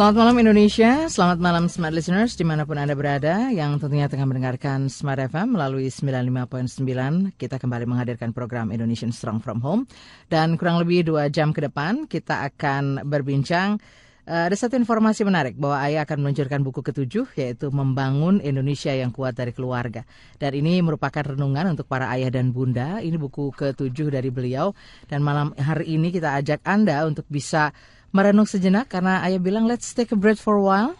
Selamat malam Indonesia, selamat malam Smart Listeners di mana pun Anda berada yang tentunya tengah mendengarkan Smart FM melalui 95.9. Kita kembali menghadirkan program Indonesian Strong From Home dan kurang lebih dua jam ke depan kita akan berbincang Uh, ada satu informasi menarik bahwa Ayah akan meluncurkan buku ketujuh yaitu Membangun Indonesia yang Kuat dari Keluarga. Dan ini merupakan renungan untuk para ayah dan bunda. Ini buku ketujuh dari beliau dan malam hari ini kita ajak Anda untuk bisa merenung sejenak karena Ayah bilang let's take a break for a while.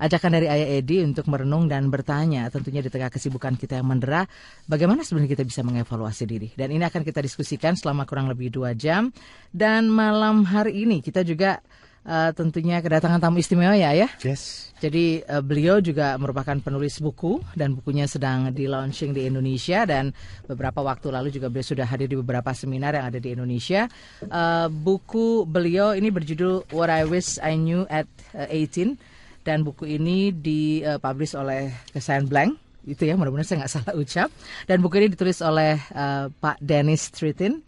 Ajakan dari Ayah Edi untuk merenung dan bertanya tentunya di tengah kesibukan kita yang mendera bagaimana sebenarnya kita bisa mengevaluasi diri. Dan ini akan kita diskusikan selama kurang lebih dua jam. Dan malam hari ini kita juga uh, tentunya kedatangan tamu istimewa ya ya. Yes. Jadi uh, beliau juga merupakan penulis buku dan bukunya sedang di launching di Indonesia dan beberapa waktu lalu juga beliau sudah hadir di beberapa seminar yang ada di Indonesia. Uh, buku beliau ini berjudul What I Wish I Knew at uh, 18 dan buku ini dipublish oleh Kesayan Blank itu ya mudah-mudahan saya nggak salah ucap dan buku ini ditulis oleh uh, Pak Dennis Tritin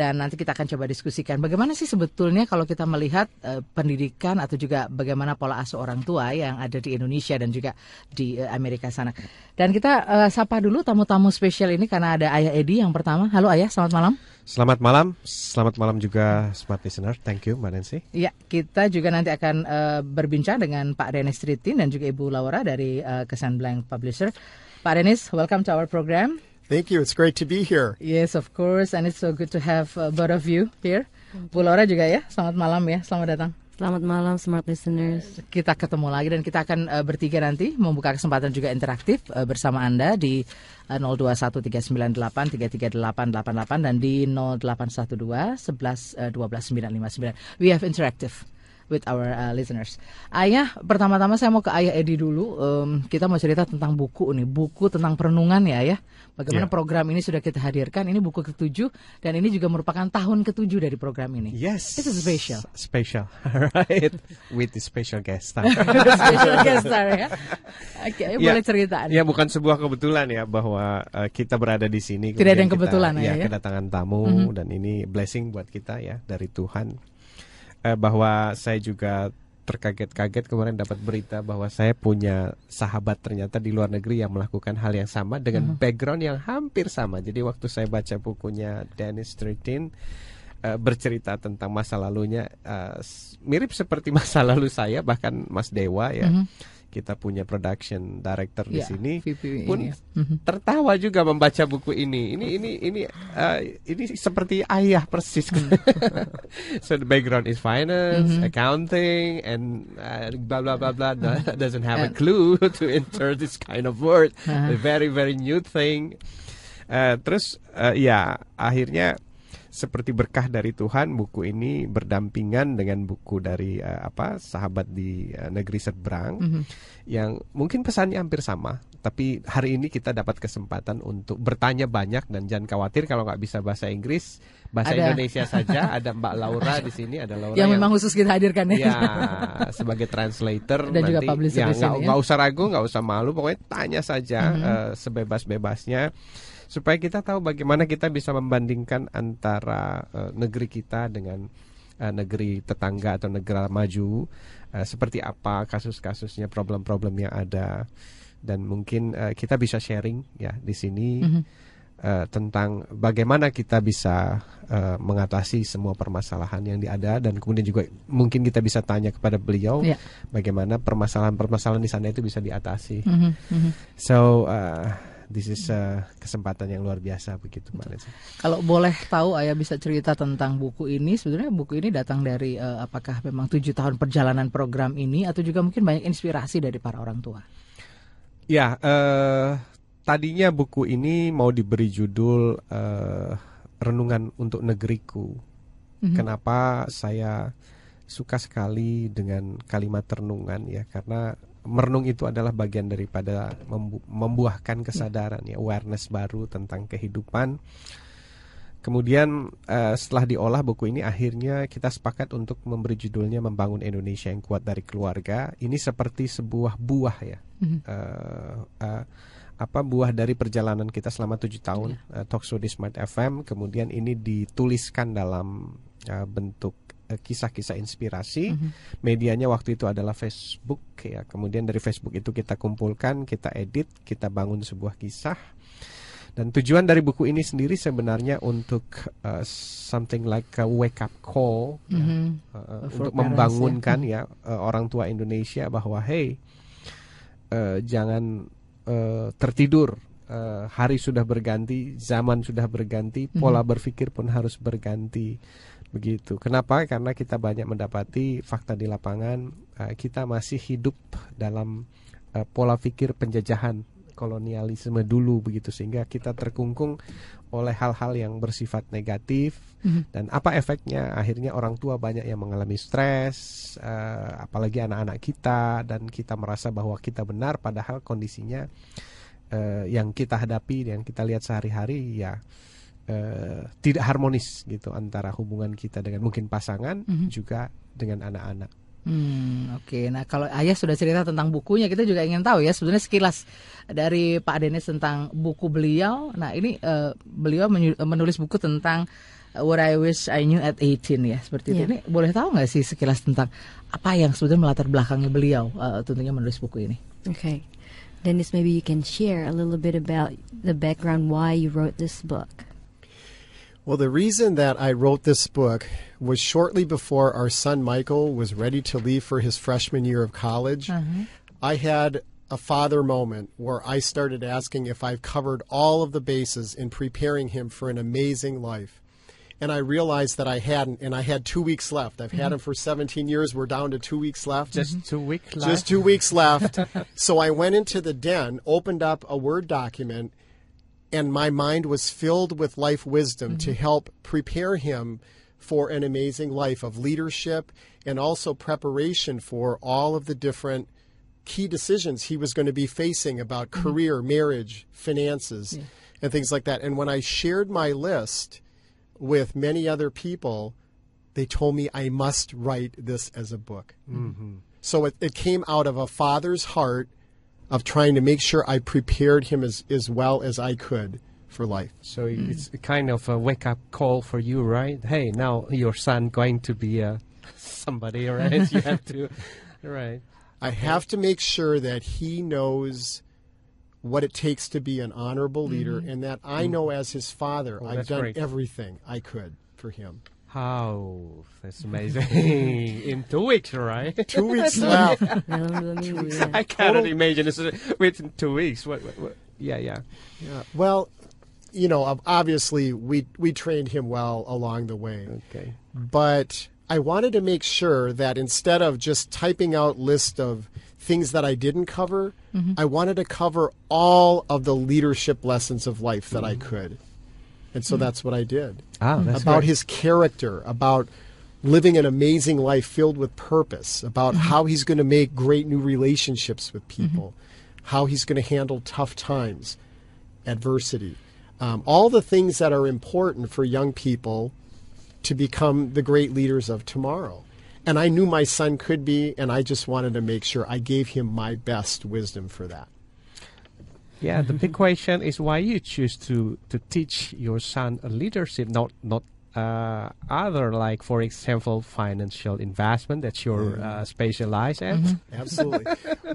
dan nanti kita akan coba diskusikan bagaimana sih sebetulnya kalau kita melihat uh, pendidikan atau juga bagaimana pola asuh orang tua yang ada di Indonesia dan juga di uh, Amerika sana. Dan kita uh, sapa dulu tamu-tamu spesial ini karena ada Ayah Edi yang pertama. Halo Ayah, selamat malam. Selamat malam, selamat malam juga smart listener. Thank you, Mbak Nancy. Ya, kita juga nanti akan uh, berbincang dengan Pak Dennis Tritin dan juga Ibu Laura dari uh, Kesan Blank Publisher. Pak Dennis, welcome to our program. Thank you. It's great to be here. Yes, of course, and it's so good to have uh, both of you here. Bu Laura juga ya, selamat malam ya, selamat datang. Selamat malam smart listeners. Kita ketemu lagi dan kita akan uh, bertiga nanti membuka kesempatan juga interaktif uh, bersama Anda di uh, 021398338888 dan di 0812 11 uh, 12959. We have interactive with our uh, listeners. Ayah, pertama-tama saya mau ke Ayah Edi dulu. Um, kita mau cerita tentang buku nih, buku tentang perenungan ya, ya. Bagaimana yeah. program ini sudah kita hadirkan. Ini buku ketujuh dan ini juga merupakan tahun ketujuh dari program ini. Yes. It's special. Special, right? With the special guest star. special guest star ya. Oke, okay, yeah. boleh cerita. Ya, bukan sebuah kebetulan ya bahwa uh, kita berada di sini. Tidak ada yang kebetulan kita, ya, ya. kedatangan tamu mm -hmm. dan ini blessing buat kita ya dari Tuhan eh, bahwa saya juga terkaget-kaget kemarin dapat berita bahwa saya punya sahabat ternyata di luar negeri yang melakukan hal yang sama dengan uh -huh. background yang hampir sama. Jadi waktu saya baca bukunya Dennis Tritin uh, bercerita tentang masa lalunya uh, mirip seperti masa lalu saya bahkan Mas Dewa ya. -huh kita punya production director yeah, di sini VP pun ini. tertawa juga membaca buku ini. Ini ini ini uh, ini seperti ayah persis. so the background is finance, mm -hmm. accounting, and uh, blah blah blah blah. Doesn't have a clue to enter this kind of word. Uh -huh. A very very new thing. Uh, terus uh, ya akhirnya seperti berkah dari Tuhan buku ini berdampingan dengan buku dari uh, apa sahabat di uh, negeri seberang mm -hmm. yang mungkin pesannya hampir sama tapi hari ini kita dapat kesempatan untuk bertanya banyak dan jangan khawatir kalau nggak bisa bahasa Inggris bahasa ada. Indonesia saja ada Mbak Laura di sini ada Laura yang, yang memang khusus kita hadirkan ya, ya sebagai translator dan nanti, juga publisher ya, nggak ya. usah ragu nggak usah malu pokoknya tanya saja mm -hmm. uh, sebebas-bebasnya supaya kita tahu bagaimana kita bisa membandingkan antara uh, negeri kita dengan uh, negeri tetangga atau negara maju uh, seperti apa kasus-kasusnya problem-problem yang ada dan mungkin uh, kita bisa sharing ya di sini mm -hmm. uh, tentang bagaimana kita bisa uh, mengatasi semua permasalahan yang ada dan kemudian juga mungkin kita bisa tanya kepada beliau yeah. bagaimana permasalahan-permasalahan di sana itu bisa diatasi. Mm -hmm. So uh, this is uh, kesempatan yang luar biasa begitu Mbak Lesa. Kalau boleh tahu Ayah bisa cerita tentang buku ini sebenarnya buku ini datang dari uh, apakah memang tujuh tahun perjalanan program ini atau juga mungkin banyak inspirasi dari para orang tua? Ya, uh, tadinya buku ini mau diberi judul uh, Renungan untuk Negeriku. Mm -hmm. Kenapa saya suka sekali dengan kalimat renungan ya karena merenung itu adalah bagian daripada membu- membuahkan kesadaran ya awareness baru tentang kehidupan. Kemudian eh, setelah diolah buku ini akhirnya kita sepakat untuk memberi judulnya membangun Indonesia yang kuat dari keluarga. Ini seperti sebuah buah ya. Eh, eh, apa buah dari perjalanan kita selama tujuh tahun eh, Talkshow di Smart FM. Kemudian ini dituliskan dalam eh, bentuk kisah-kisah inspirasi. Medianya waktu itu adalah Facebook ya. Kemudian dari Facebook itu kita kumpulkan, kita edit, kita bangun sebuah kisah. Dan tujuan dari buku ini sendiri sebenarnya untuk uh, something like a wake up call ya, Mhm. uh, For untuk parents, membangunkan ya uh, orang tua Indonesia bahwa hey uh, jangan uh, tertidur Uh, hari sudah berganti, zaman sudah berganti, pola berpikir pun harus berganti. Begitu. Kenapa? Karena kita banyak mendapati fakta di lapangan, uh, kita masih hidup dalam uh, pola pikir penjajahan kolonialisme dulu begitu sehingga kita terkungkung oleh hal-hal yang bersifat negatif dan apa efeknya akhirnya orang tua banyak yang mengalami stres eh, apalagi anak-anak kita dan kita merasa bahwa kita benar padahal kondisinya eh, yang kita hadapi yang kita lihat sehari-hari ya eh, tidak harmonis gitu antara hubungan kita dengan mungkin pasangan juga dengan anak-anak Hmm, oke. Nah, kalau Ayah sudah cerita tentang bukunya, kita juga ingin tahu ya sebenarnya sekilas dari Pak Denis tentang buku beliau. Nah, ini eh, beliau menulis buku tentang eh, What I Wish I Knew at 18 ya, seperti itu. Iya. Ini boleh tahu nggak sih sekilas tentang apa yang sebenarnya melatar belakangnya beliau eh, tentunya menulis buku ini? Okay. Dennis, maybe you can share a little bit about the background why you wrote this book. Well, the reason that I wrote this book was shortly before our son Michael was ready to leave for his freshman year of college. Uh-huh. I had a father moment where I started asking if I've covered all of the bases in preparing him for an amazing life. And I realized that I hadn't, and I had two weeks left. I've had mm-hmm. him for 17 years. We're down to two weeks left. just two weeks left Just two weeks left. so I went into the den, opened up a Word document, and my mind was filled with life wisdom to mm-hmm. help prepare him for an amazing life of leadership and also preparation for all of the different key decisions he was going to be facing about mm-hmm. career, marriage, finances, and things like that. And when I shared my list with many other people, they told me I must write this as a book. Mm-hmm. So it, it came out of a father's heart of trying to make sure I prepared him as, as well as I could for life. So mm. it's kind of a wake up call for you, right? Hey, now your son going to be uh, a somebody, right? you have to, right? I have to make sure that he knows what it takes to be an honorable leader mm-hmm. and that I mm. know as his father Oh, I've done great. everything I could for him. How that's amazing! In two weeks, right? Two weeks left. Dalam dua minggu ya. I cannot oh. imagine this uh, within two weeks. What, what, what? Yeah, yeah. Yeah. Well, you know, obviously we we trained him well along the way. Okay. but I wanted to make sure that instead of just typing out list of things that I didn't cover, I wanted to cover all of the leadership lessons of life that I mm-hmm. could. And so that's what I did. Ah, that's about great. his character, about living an amazing life filled with purpose, about how he's going to make great new relationships with people, how he's going to handle tough times, adversity, um, all the things that are important for young people to become the great leaders of tomorrow. And I knew my son could be, and I just wanted to make sure I gave him my best wisdom for that. Yeah, the big question is why you choose to to teach your son a leadership, not not uh, other like, for example, financial investment that you're uh, specialized at. Absolutely.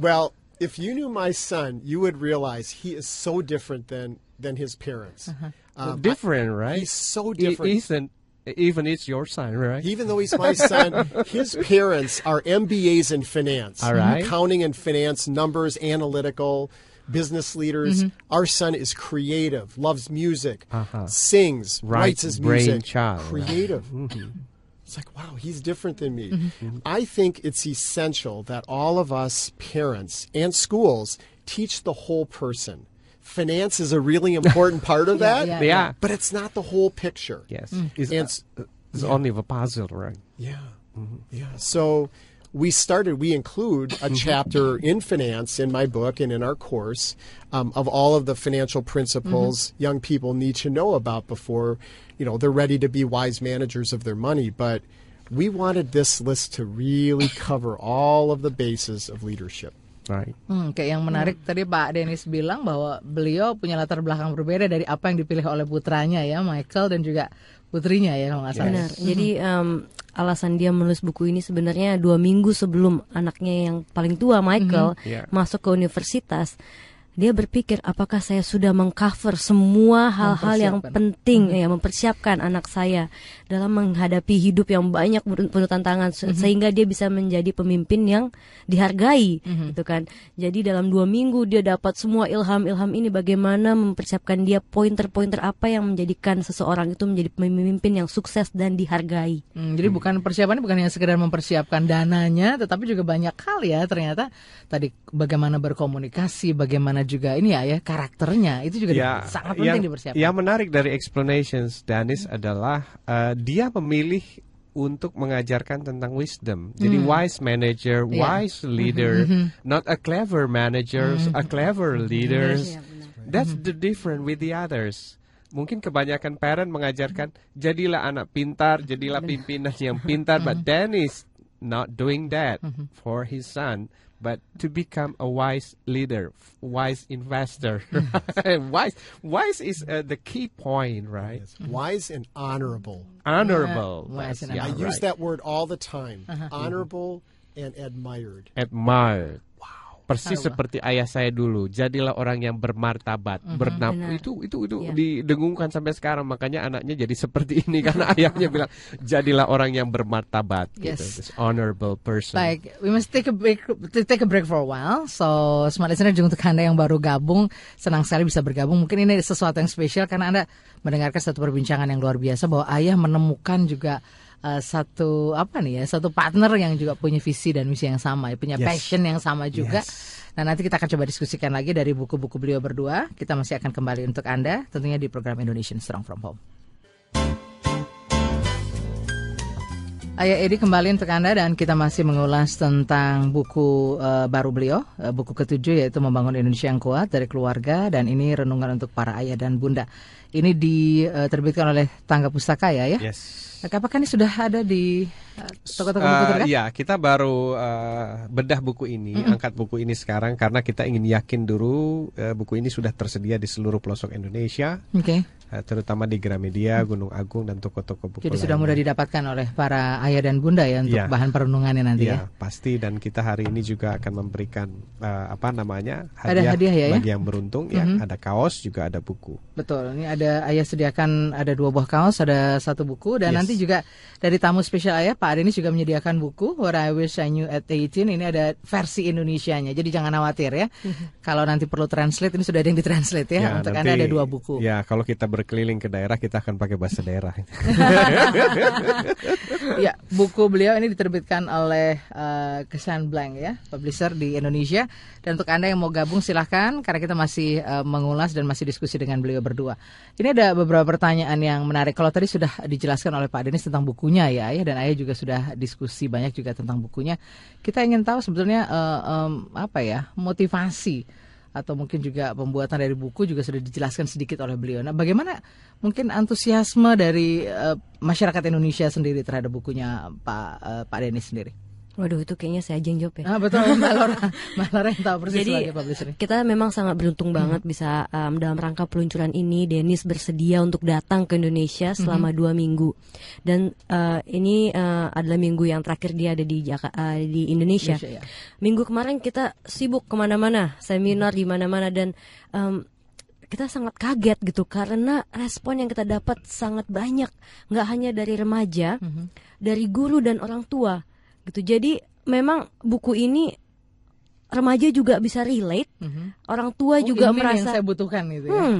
well, if you knew my son, you would realize he is so different than than his parents. Um, different, right? he's so He different. isn't even it's your son, right? Even though he's my son, his parents are MBAs in finance, All right. accounting and finance, numbers, analytical, business leaders. Mm-hmm. Our son is creative, loves music, Uh-huh. sings, Right writes his brain music. child. Creative. Mm-hmm. It's like, wow, he's different than me. I think it's essential that all of us parents and schools teach the whole person. Finance is a really important part of that, yeah, yeah. but it's not the whole picture. Yes, it's, And s- uh, it's only a puzzle, right? Yeah. Yeah. So we started, we include a chapter in finance in my book and in our course um, of all of the financial principles young people need to know about before, you know, they're ready to be wise managers of their money. But we wanted this list to really cover all of the bases of leadership. Right. Hmm, kayak yang menarik tadi Pak Denis bilang bahwa beliau punya latar belakang berbeda dari apa yang dipilih oleh putranya ya, Michael dan juga putrinya ya kalau nggak salah. Benar. Jadi em, alasan dia menulis buku ini sebenarnya dua minggu sebelum anaknya yang paling tua Michael Yeah. masuk ke universitas. Dia berpikir apakah saya sudah mengcover semua hal-hal yang penting ya mempersiapkan anak saya dalam menghadapi hidup yang banyak penuh tantangan se- sehingga dia bisa menjadi pemimpin yang dihargai gitu kan. Jadi dalam dua minggu dia dapat semua ilham-ilham ini bagaimana mempersiapkan dia pointer-pointer apa yang menjadikan seseorang itu menjadi pemimpin yang sukses dan dihargai. Hmm, jadi bukan persiapannya bukan hanya sekedar mempersiapkan dananya, tetapi juga banyak hal ya ternyata. Tadi bagaimana berkomunikasi, bagaimana juga ini ya ya karakternya itu juga di- sangat penting yang, dipersiapkan. yang menarik dari explanations Danis adalah uh, dia memilih untuk mengajarkan tentang wisdom. Jadi wise manager, Iya. wise leader, not a clever manager, a clever leaders. That's the different with the others. Mungkin kebanyakan parent mengajarkan jadilah anak pintar, jadilah pimpinan yang pintar, but Dennis not doing that for his son, but to become a wise leader, wise investor. wise, wise is uh, the key point, right? Wise and honorable. Honorable. Yeah, wise and yeah, I honorable. use that word all the time. Honorable and admired. admired. Persis seperti ayah saya dulu, jadilah orang yang bermartabat, bernam. Benar. Itu itu itu Iya. didengungkan sampai sekarang, makanya anaknya jadi seperti ini karena ayahnya bilang jadilah orang yang bermartabat, gitu. Yes. This honorable person. Baik, we must take a break take a break for a while. So, smart listener juga untuk Anda yang baru gabung, senang sekali bisa bergabung. Mungkin ini sesuatu yang spesial karena Anda mendengarkan satu perbincangan yang luar biasa bahwa ayah menemukan juga uh, satu apa nih ya, satu partner yang juga punya visi dan misi yang sama, ya, punya Yes. passion yang sama juga. Nah, nanti kita akan coba diskusikan lagi dari buku-buku beliau berdua. Kita masih akan kembali untuk Anda tentunya di program Indonesian Strong from Home. Ayah Edi kembali untuk Anda dan kita masih mengulas tentang buku eh, baru beliau, eh, buku ketujuh yaitu Membangun Indonesia yang Kuat dari Keluarga dan ini renungan untuk para ayah dan bunda. Ini diterbitkan oleh Tangga Pustaka ya ya. Yes. Apakah ini sudah ada di eh, toko-toko buku Uh, terdekat? Iya, kita baru uh, bedah buku ini, angkat buku ini sekarang karena kita ingin yakin dulu uh, buku ini sudah tersedia di seluruh pelosok Indonesia, Oke. uh, terutama di Gramedia, Gunung Agung dan toko-toko buku Jadi sudah mudah didapatkan oleh para ayah dan bunda ya untuk Iya. bahan perenungannya nanti ya. Iya, pasti dan kita hari ini juga akan memberikan uh, apa namanya Ada hadiah ya, ya? bagi yang beruntung ya, Mhm. ada kaos juga ada buku. Betul. Ini ada ayah sediakan ada dua buah kaos, ada satu buku dan Yes. nanti juga dari tamu spesial ayah Pak Denis juga menyediakan buku What I Wish I Knew at 18. Ini ada versi Indonesianya. Jadi jangan khawatir ya. Kalau nanti perlu translate ini sudah ada yang ditranslate ya. Untuk nanti- Anda ada dua buku. Ya, kalau kita berkeliling ke daerah kita akan pakai bahasa daerah. ya, buku beliau ini diterbitkan oleh uh, Kesan Blank ya, publisher di Indonesia. Dan untuk Anda yang mau gabung silahkan karena kita masih uh, mengulas dan masih diskusi dengan beliau berdua. Ini ada beberapa pertanyaan yang menarik. Kalau tadi sudah dijelaskan oleh Pak Denis tentang bukunya ya, Ayah dan Ayah juga sudah diskusi banyak juga tentang bukunya. Kita ingin tahu sebetulnya uh, um, apa ya motivasi atau mungkin juga pembuatan dari buku juga sudah dijelaskan sedikit oleh beliau. Nah, bagaimana mungkin antusiasme dari eh, masyarakat Indonesia sendiri terhadap bukunya Pak eh, Pak Denis sendiri? Waduh itu kayaknya saya aja yang jawab ya. Ah, betul, Mbak Laura, Mbak Laura yang tahu persis Jadi sebagai publisher. kita memang sangat beruntung banget bisa um, dalam rangka peluncuran ini Dennis bersedia untuk datang ke Indonesia selama dua minggu dan uh, ini uh, adalah minggu yang terakhir dia ada di Jaka- uh, di Indonesia. Indonesia, ya. Minggu kemarin kita sibuk ke mana-mana, seminar di mana-mana dan um, kita sangat kaget gitu karena respon yang kita dapat sangat banyak, nggak hanya dari remaja, dari guru dan orang tua gitu. Jadi memang buku ini remaja juga bisa relate, Mhm. orang tua Oh, juga ini yang merasa saya butuhkan gitu ya. Hmm,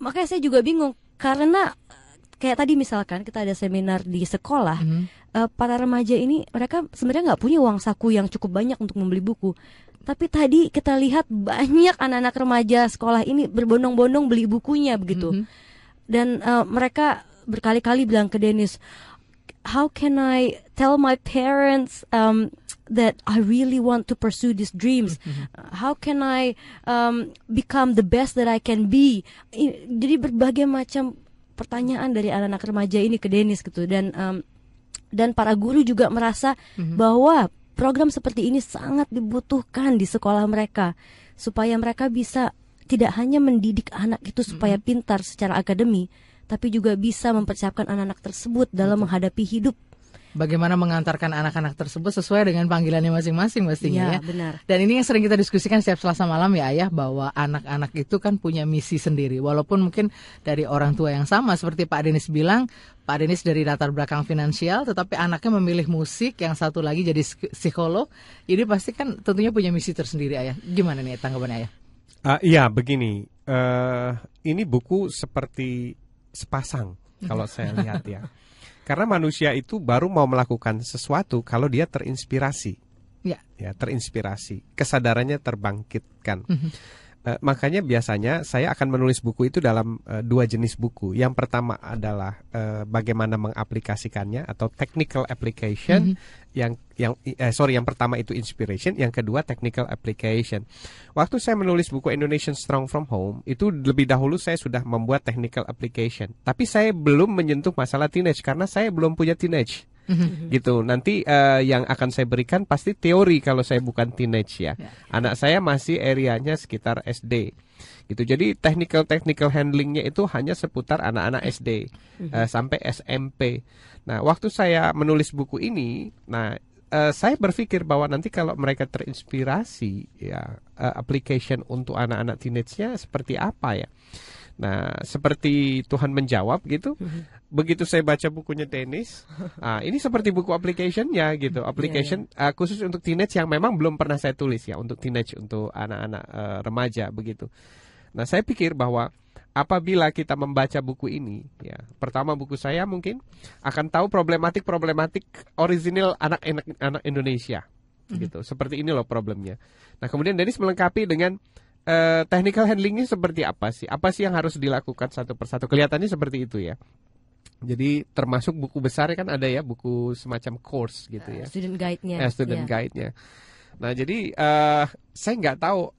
makanya saya juga bingung karena eh, kayak tadi misalkan kita ada seminar di sekolah, Mhm. eh, para remaja ini mereka sebenarnya nggak punya uang saku yang cukup banyak untuk membeli buku. Tapi tadi kita lihat banyak anak-anak remaja sekolah ini berbondong-bondong beli bukunya begitu. Mhm. Dan eh, mereka berkali-kali bilang ke Dennis, how can I tell my parents um, that I really want to pursue these dreams? Uh, How can I um, become the best that I can be? I- Jadi berbagai macam pertanyaan dari anak-anak remaja ini ke Dennis gitu dan um, dan para guru juga merasa bahwa program seperti ini sangat dibutuhkan di sekolah mereka supaya mereka bisa tidak hanya mendidik anak itu supaya pintar secara akademi tapi juga bisa mempersiapkan anak-anak tersebut dalam menghadapi hidup. Bagaimana mengantarkan anak-anak tersebut sesuai dengan panggilannya masing-masing Iya, mestinya ya. benar. Dan ini yang sering kita diskusikan setiap Selasa malam ya Ayah bahwa anak-anak itu kan punya misi sendiri. Walaupun mungkin dari orang tua yang sama seperti Pak Denis bilang, Pak Denis dari latar belakang finansial tetapi anaknya memilih musik, yang satu lagi jadi psik- psikolog. Jadi pasti kan tentunya punya misi tersendiri Ayah. Gimana nih tanggapannya Ayah? Ah, iya begini, eh ini buku seperti sepasang kalau saya lihat ya. Karena manusia itu baru mau melakukan sesuatu kalau dia terinspirasi, Ya. ya terinspirasi, kesadarannya terbangkitkan. Eh, makanya biasanya saya akan menulis buku itu dalam eh, dua jenis buku. Yang pertama adalah eh, bagaimana mengaplikasikannya atau technical application. Yang yang eh, sorry yang pertama itu inspiration, yang kedua technical application. Waktu saya menulis buku Indonesian Strong from Home itu lebih dahulu saya sudah membuat technical application. Tapi saya belum menyentuh masalah teenage karena saya belum punya teenage gitu. Nanti eh, yang akan saya berikan pasti teori kalau saya bukan teenage ya. Anak saya masih areanya sekitar SD. Gitu. Jadi technical technical handlingnya itu hanya seputar anak-anak SD eh, sampai SMP. Nah, waktu saya menulis buku ini, nah eh, saya berpikir bahwa nanti kalau mereka terinspirasi ya eh, application untuk anak-anak teenage-nya seperti apa ya. Nah, seperti Tuhan menjawab gitu. Begitu saya baca bukunya Dennis, ah, ini seperti buku application-nya gitu. Application ah, khusus untuk teenage yang memang belum pernah saya tulis ya untuk teenage untuk anak-anak eh, remaja begitu. Nah, saya pikir bahwa apabila kita membaca buku ini, ya, pertama buku saya mungkin akan tahu problematik-problematik original anak-anak anak Indonesia, gitu. Seperti ini loh problemnya. Nah, kemudian Dennis melengkapi dengan eh, technical handlingnya seperti apa sih? Apa sih yang harus dilakukan satu persatu? Kelihatannya seperti itu ya. Jadi termasuk buku besar kan ada ya buku semacam course gitu ya Student guide-nya. eh, student Iya. guide-nya. Nah, jadi eh saya nggak tahu ah,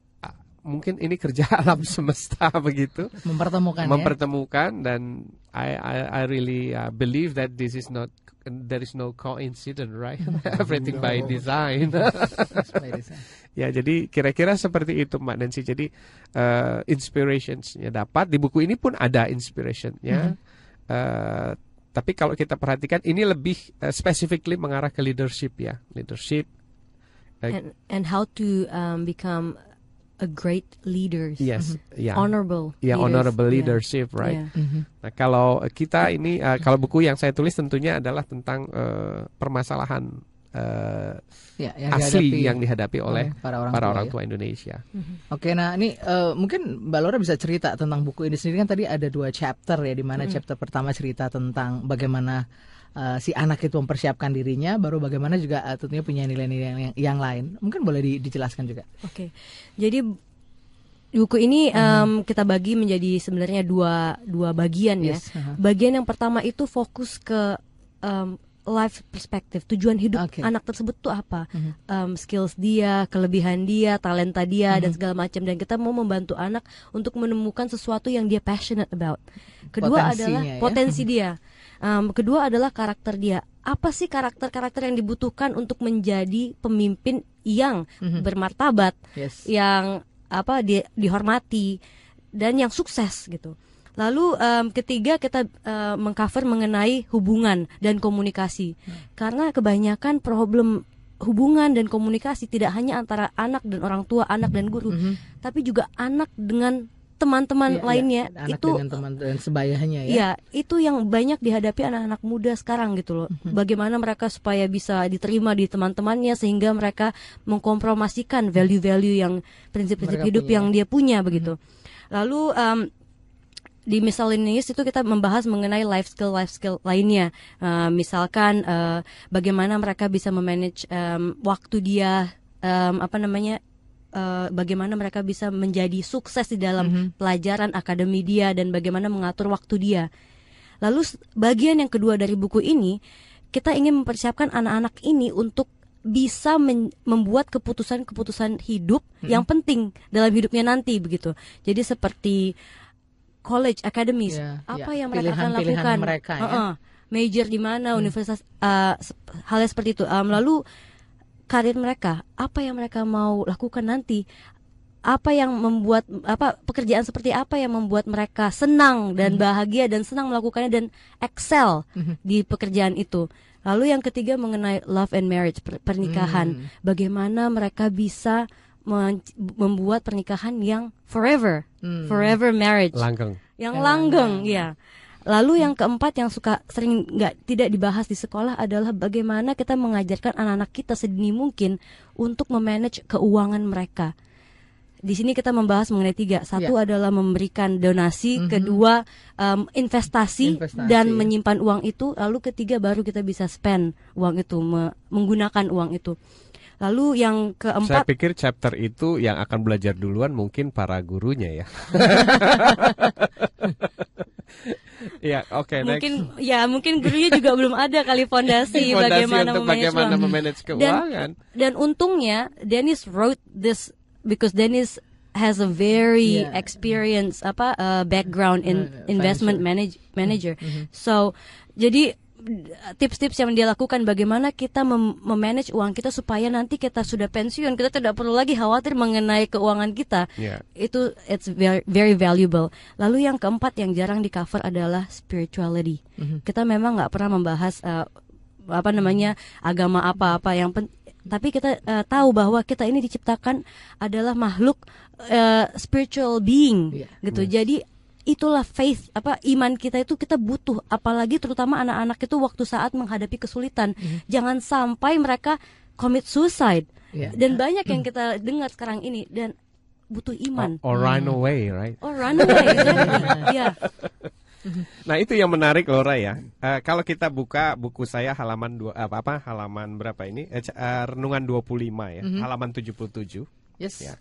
mungkin ini kerja alam semesta begitu. Mempertemukan ya. mempertemukan dan I I, I really uh, believe that this is not there is no coincidence right? Everything by design. Ya jadi kira-kira seperti itu Mbak Nancy. Jadi uh, inspirationsnya dapat. Di buku ini pun ada inspirationnya Eh, tapi kalau kita perhatikan ini lebih uh, specifically mengarah ke leadership ya. Leadership and and how to um, become a great leader. yes ya Honorable. ya leaders. honorable Yeah. leadership right Yeah. Nah, kalau kita ini uh, kalau buku yang saya tulis tentunya adalah tentang uh, permasalahan uh, Ya, yang asli dihadapi yang dihadapi oleh para orang para tua orang ya. tua Indonesia. Oke, nah ini eh, mungkin Mbak Laura bisa cerita tentang buku ini sendiri kan tadi ada dua chapter ya, di mana chapter pertama cerita tentang bagaimana eh, si anak itu mempersiapkan dirinya, baru bagaimana juga eh, tentunya punya nilai-nilai yang, yang lain. Mungkin boleh di- dijelaskan juga. Oke, jadi buku ini em, kita bagi menjadi sebenarnya dua dua bagian Yes, ya. aha. Bagian yang pertama itu fokus ke em, life perspective, tujuan hidup Oke. anak tersebut tuh apa, Em, skills dia, kelebihan dia, talenta dia dan segala macam. Dan kita mau membantu anak untuk menemukan sesuatu yang dia passionate about. Kedua Potensinya adalah ya. potensi dia. Em, kedua adalah karakter dia. Apa sih karakter-karakter yang dibutuhkan untuk menjadi pemimpin yang bermartabat, Yes. yang apa di- dihormati dan yang sukses gitu. Lalu em, ketiga kita eh, mengcover mengenai hubungan dan komunikasi. Karena kebanyakan problem hubungan dan komunikasi tidak hanya antara anak dan orang tua, anak dan guru, tapi juga anak dengan teman-teman iya. lainnya. Anak itu dengan teman dan sebayanya ya. Ya, itu yang banyak dihadapi anak-anak muda sekarang gitu loh. Bagaimana mereka supaya bisa diterima di teman-temannya sehingga mereka mengkompromasikan value-value yang prinsip-prinsip hidup punya. yang dia punya begitu. Lalu em, di miscellaneous itu kita membahas mengenai life skill life skill lainnya. Eh, misalkan eh, bagaimana mereka bisa memanage em, waktu dia em, apa namanya eh, bagaimana mereka bisa menjadi sukses di dalam pelajaran akademi dia dan bagaimana mengatur waktu dia. Lalu bagian yang kedua dari buku ini kita ingin mempersiapkan anak-anak ini untuk bisa membuat keputusan-keputusan hidup yang penting dalam hidupnya nanti begitu. Jadi seperti college academies, Ya, apa ya. yang mereka akan Pilihan-pilihan lakukan, mereka, ya. Heeh. major di mana, universitas, uh, sep- halnya seperti itu. Um, lalu karir mereka, apa yang mereka mau lakukan nanti? apa yang membuat apa pekerjaan seperti apa yang membuat mereka senang dan bahagia dan senang melakukannya dan excel di pekerjaan itu. Lalu yang ketiga mengenai love and marriage per- pernikahan, bagaimana mereka bisa membuat pernikahan yang forever, forever marriage Langgeng. yang langgeng ya. Lalu yang keempat yang suka sering nggak tidak dibahas di sekolah adalah bagaimana kita mengajarkan anak-anak kita sedini mungkin untuk memanage keuangan mereka. Di sini kita membahas mengenai tiga. Satu adalah memberikan donasi, kedua em, investasi, Investasi, dan ya. menyimpan uang itu. Lalu ketiga baru kita bisa spend uang itu, me- menggunakan uang itu. Lalu yang Saya keempat pikir chapter itu yang akan belajar duluan mungkin para gurunya ya. Iya, oke next. mungkin ya mungkin gurunya juga belum ada kali fondasi, Fondasi bagaimana untuk memanage bagaimana memanage dan keuangan. dan untungnya Dennis wrote this because Dennis has a very Yeah. experience apa uh, background in Uh, investment manage, manager. So jadi tips-tips yang dia lakukan bagaimana kita mem- memanage uang kita supaya nanti kita sudah pensiun. Kita tidak perlu lagi khawatir mengenai keuangan kita. Yeah. itu it's very very valuable. Lalu yang keempat yang jarang di cover adalah spirituality. Kita memang nggak pernah membahas uh, apa namanya agama apa-apa. Yang tapi kita uh, tahu bahwa kita ini diciptakan adalah makhluk uh, spiritual being Iya. gitu. Jadi itulah faith apa iman kita itu kita butuh apalagi terutama anak-anak itu waktu saat menghadapi kesulitan jangan sampai mereka commit suicide Iya. dan banyak yang kita dengar sekarang ini dan butuh iman Or, or run away, right? oh run away exactly. ya Nah itu yang menarik Laura ya. Eh, kalau kita buka buku saya halaman dua apa apa halaman berapa ini? Eh, eh, renungan 25 ya, halaman 77. Yes. Ya.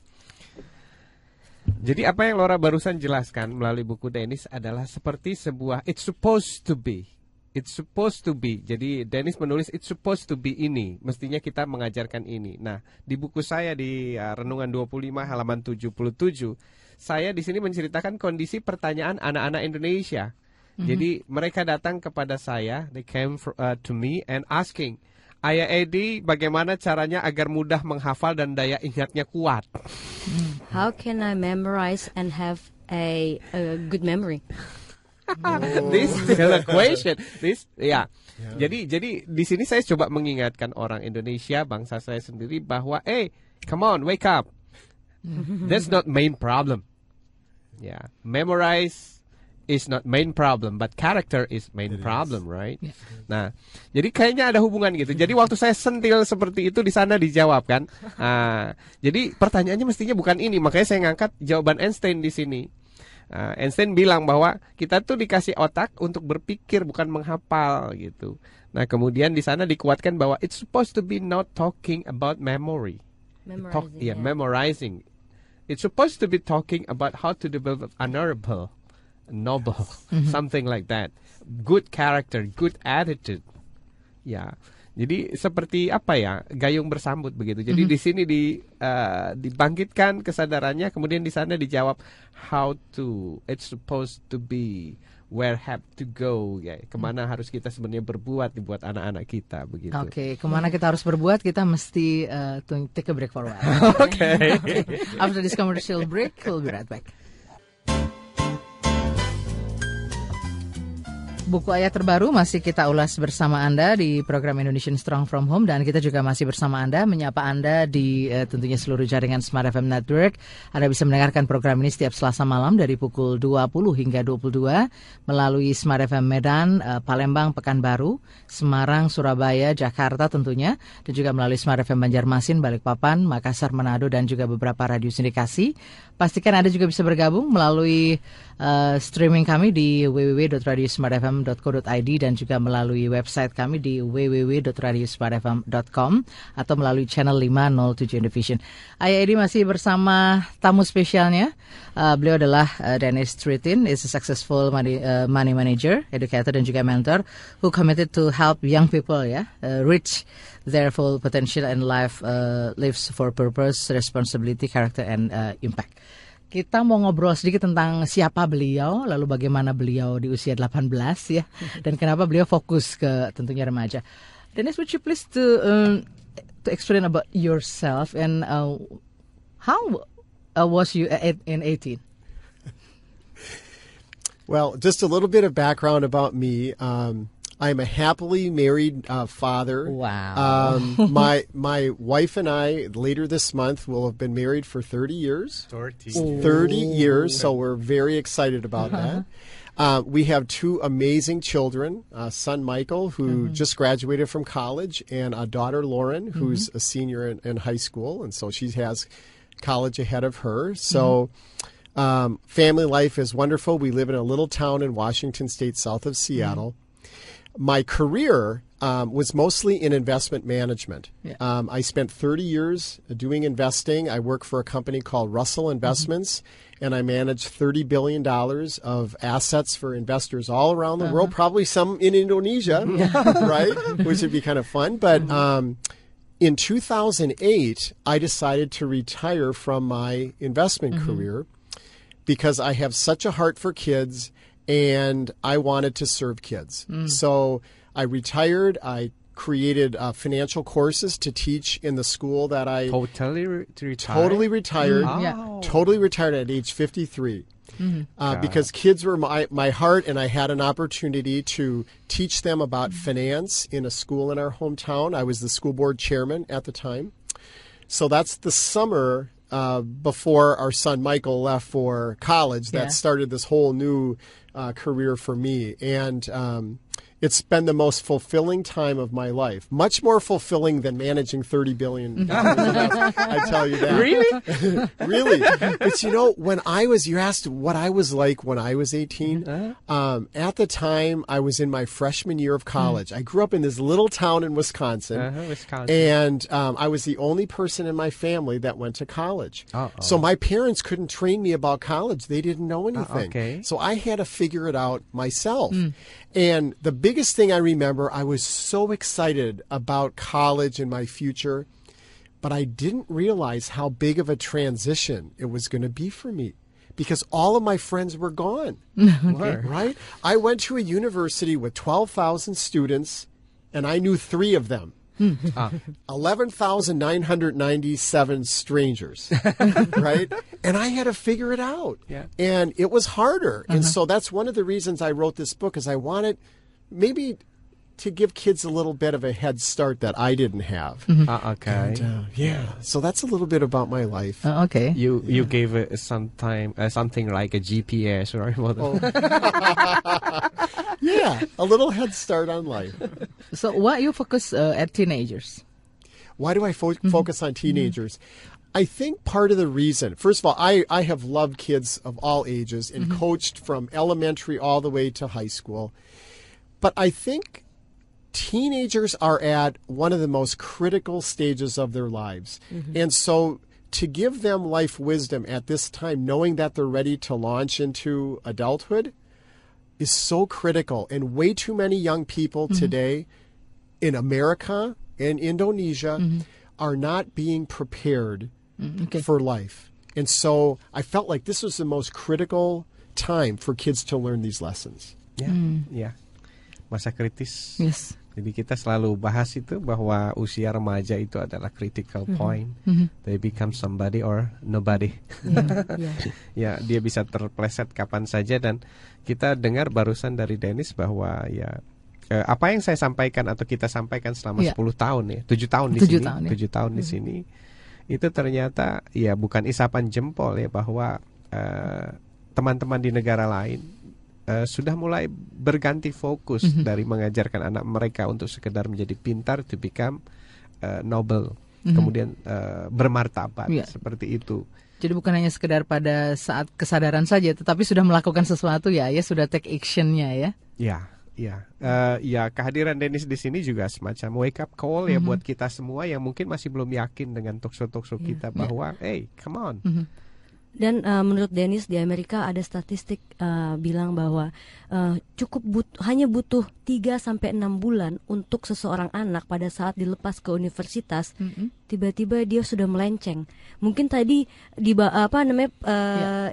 Jadi apa yang Laura barusan jelaskan melalui buku Dennis adalah seperti sebuah it's supposed to be. It's supposed to be. Jadi Dennis menulis it's supposed to be ini. Mestinya kita mengajarkan ini. Nah, di buku saya di uh, Renungan 25 halaman 77, saya di sini menceritakan kondisi pertanyaan anak-anak Indonesia. Jadi mereka datang kepada saya, they came fr- uh, to me and asking, Ayah Edi, bagaimana caranya agar mudah menghafal dan daya ingatnya kuat? how can I memorize and have a, a good memory This still a question. This, ya. Jadi, jadi di sini saya coba mengingatkan orang Indonesia, bangsa saya sendiri bahwa, eh, come on, wake up. That's not main problem. Ya, memorize is not main problem, but character is main problem, right? Nah, jadi kayaknya ada hubungan gitu. Jadi waktu saya sentil seperti itu di sana dijawab kan. Ah, jadi pertanyaannya mestinya bukan ini, makanya saya ngangkat jawaban Einstein di sini. Ah, Einstein bilang bahwa kita tuh dikasih otak untuk berpikir bukan menghafal gitu. Nah, kemudian di sana dikuatkan bahwa it's supposed to be not talking about memory. Talk, memorizing yeah, ya. memorizing. It's supposed to be talking about how to develop honorable, noble, something like that. Good character, good attitude. Ya. Jadi seperti apa ya gayung bersambut begitu. Jadi di sini di eh, dibangkitkan kesadarannya, kemudian di sana dijawab how to. It's supposed to be where have to go ya. Ke mana harus kita sebenarnya berbuat dibuat anak-anak kita begitu. Oke, ke mana kita harus berbuat? Kita mesti uh, take a break for a while. Oke. After this commercial break, we'll be right back. Buku ayat terbaru masih kita ulas bersama Anda di program Indonesian Strong From Home dan kita juga masih bersama Anda menyapa Anda di eh, tentunya seluruh jaringan Smart FM Network. Anda bisa mendengarkan program ini setiap Selasa malam dari pukul 20 hingga 22 melalui Smart FM Medan, eh, Palembang, Pekanbaru, Semarang, Surabaya, Jakarta tentunya dan juga melalui Smart FM Banjarmasin, Balikpapan, Makassar, Manado dan juga beberapa radio sindikasi. Pastikan Anda juga bisa bergabung melalui eh, streaming kami di www.radiosmartfm smartfm.co.id dan juga melalui website kami di www.radiosmartfm.com atau melalui channel 507 Indovision. Ayah Edi masih bersama tamu spesialnya. Uh, beliau adalah uh, Dennis Tritin, is a successful money, uh, money manager, educator dan juga mentor who committed to help young people ya uh, reach their full potential and life uh, lives for purpose, responsibility, character and uh, impact. Kita mau ngobrol sedikit tentang siapa beliau, lalu bagaimana beliau di usia 18 ya, dan kenapa beliau fokus ke tentunya remaja. Dennis, would you please to um, to explain about yourself and uh, how uh, was you at, in 18? Well, just a little bit of background about me. Um, I'm a happily married uh, father. Wow. Um, my my wife and I later this month will have been married for 30 years. 30. 30 years, so we're very excited about that. Uh, we have two amazing children, uh, son Michael, who just graduated from college, and a daughter Lauren, who's a senior in, in high school, and so she has college ahead of her. So, um, family life is wonderful. We live in a little town in Washington State, south of Seattle. My career um, was mostly in investment management. Yeah. Um, I spent 30 years doing investing. I work for a company called Russell Investments, and I manage $30 billion of assets for investors all around the world, probably some in Indonesia, right? Which would be kind of fun. But um, in 2008, I decided to retire from my investment career because I have such a heart for kids and I wanted to serve kids. So I retired. I created uh, financial courses to teach in the school that I Totally re- retired. totally retired. Yeah. Totally retired at age 53. Uh, because kids were my, my heart, and I had an opportunity to teach them about finance in a school in our hometown. I was the school board chairman at the time. So that's the summer uh, before our son Michael left for college that Yeah. started this whole new uh, career for me. And um, it's been the most fulfilling time of my life. Much more fulfilling than managing $30 billion. I tell you that. Really? really. But you know, when I was, you asked what I was like when I was 18. Um, at the time, I was in my freshman year of college. I grew up in this little town in Wisconsin. Uh-huh, Wisconsin. And um, I was the only person in my family that went to college. Uh-oh. So my parents couldn't train me about college. They didn't know anything. okay. So I had to figure it out myself. And the biggest thing I remember, I was so excited about college and my future, but I didn't realize how big of a transition it was going to be for me because all of my friends were gone. Right? I went to a university with 12,000 students and I knew three of them. Ah. 11,997 strangers, right? And I had to figure it out. Yeah. And it was harder. And so that's one of the reasons I wrote this book is I wanted maybe to give kids a little bit of a head start that I didn't have. Ah, okay. Uh, yeah. So that's a little bit about my life. Uh, okay. You you gave it some time uh, something like a GPS, or right? Well, Yeah. A little head start on life. So why you focus uh, at teenagers? Why do I fo- focus on teenagers? I think part of the reason, first of all, I, I have loved kids of all ages and coached from elementary all the way to high school. But I think teenagers are at one of the most critical stages of their lives. Mm-hmm. And so to give them life wisdom at this time, knowing that they're ready to launch into adulthood, is so critical. And way too many young people mm-hmm. today in America and Indonesia mm-hmm. are not being prepared mm, okay. for life. And so I felt like this was the most critical time for kids to learn these lessons. ya, mm. ya. Masa kritis. Yes. Jadi kita selalu bahas itu bahwa usia remaja itu adalah critical point. They become somebody or nobody. ya, dia bisa terpleset kapan saja dan kita dengar barusan dari Dennis bahwa ya eh, apa yang saya sampaikan atau kita sampaikan selama Iya. 10 tahun ya, 7 tahun di Tujuh sini, tahun, ya. 7 tahun di sini itu ternyata ya bukan isapan jempol ya bahwa eh, teman-teman di negara lain eh, sudah mulai berganti fokus Mhm. dari mengajarkan anak mereka untuk sekedar menjadi pintar to become eh, noble, Mhm. kemudian eh, bermartabat Iya. seperti itu. Jadi bukan hanya sekedar pada saat kesadaran saja, tetapi sudah melakukan sesuatu ya, ya sudah take actionnya ya. Ya, Ya, eh, ya kehadiran Dennis di sini juga semacam wake up call ya Mhm. buat kita semua yang mungkin masih belum yakin dengan talkshow-talkshow Iya. kita bahwa, hey, come on. Mhm. Dan uh, menurut Dennis di Amerika ada statistik uh, bilang bahwa uh, cukup but- hanya butuh 3 sampai 6 bulan untuk seseorang anak pada saat dilepas ke universitas tiba-tiba dia sudah melenceng. Mungkin tadi di apa namanya uh,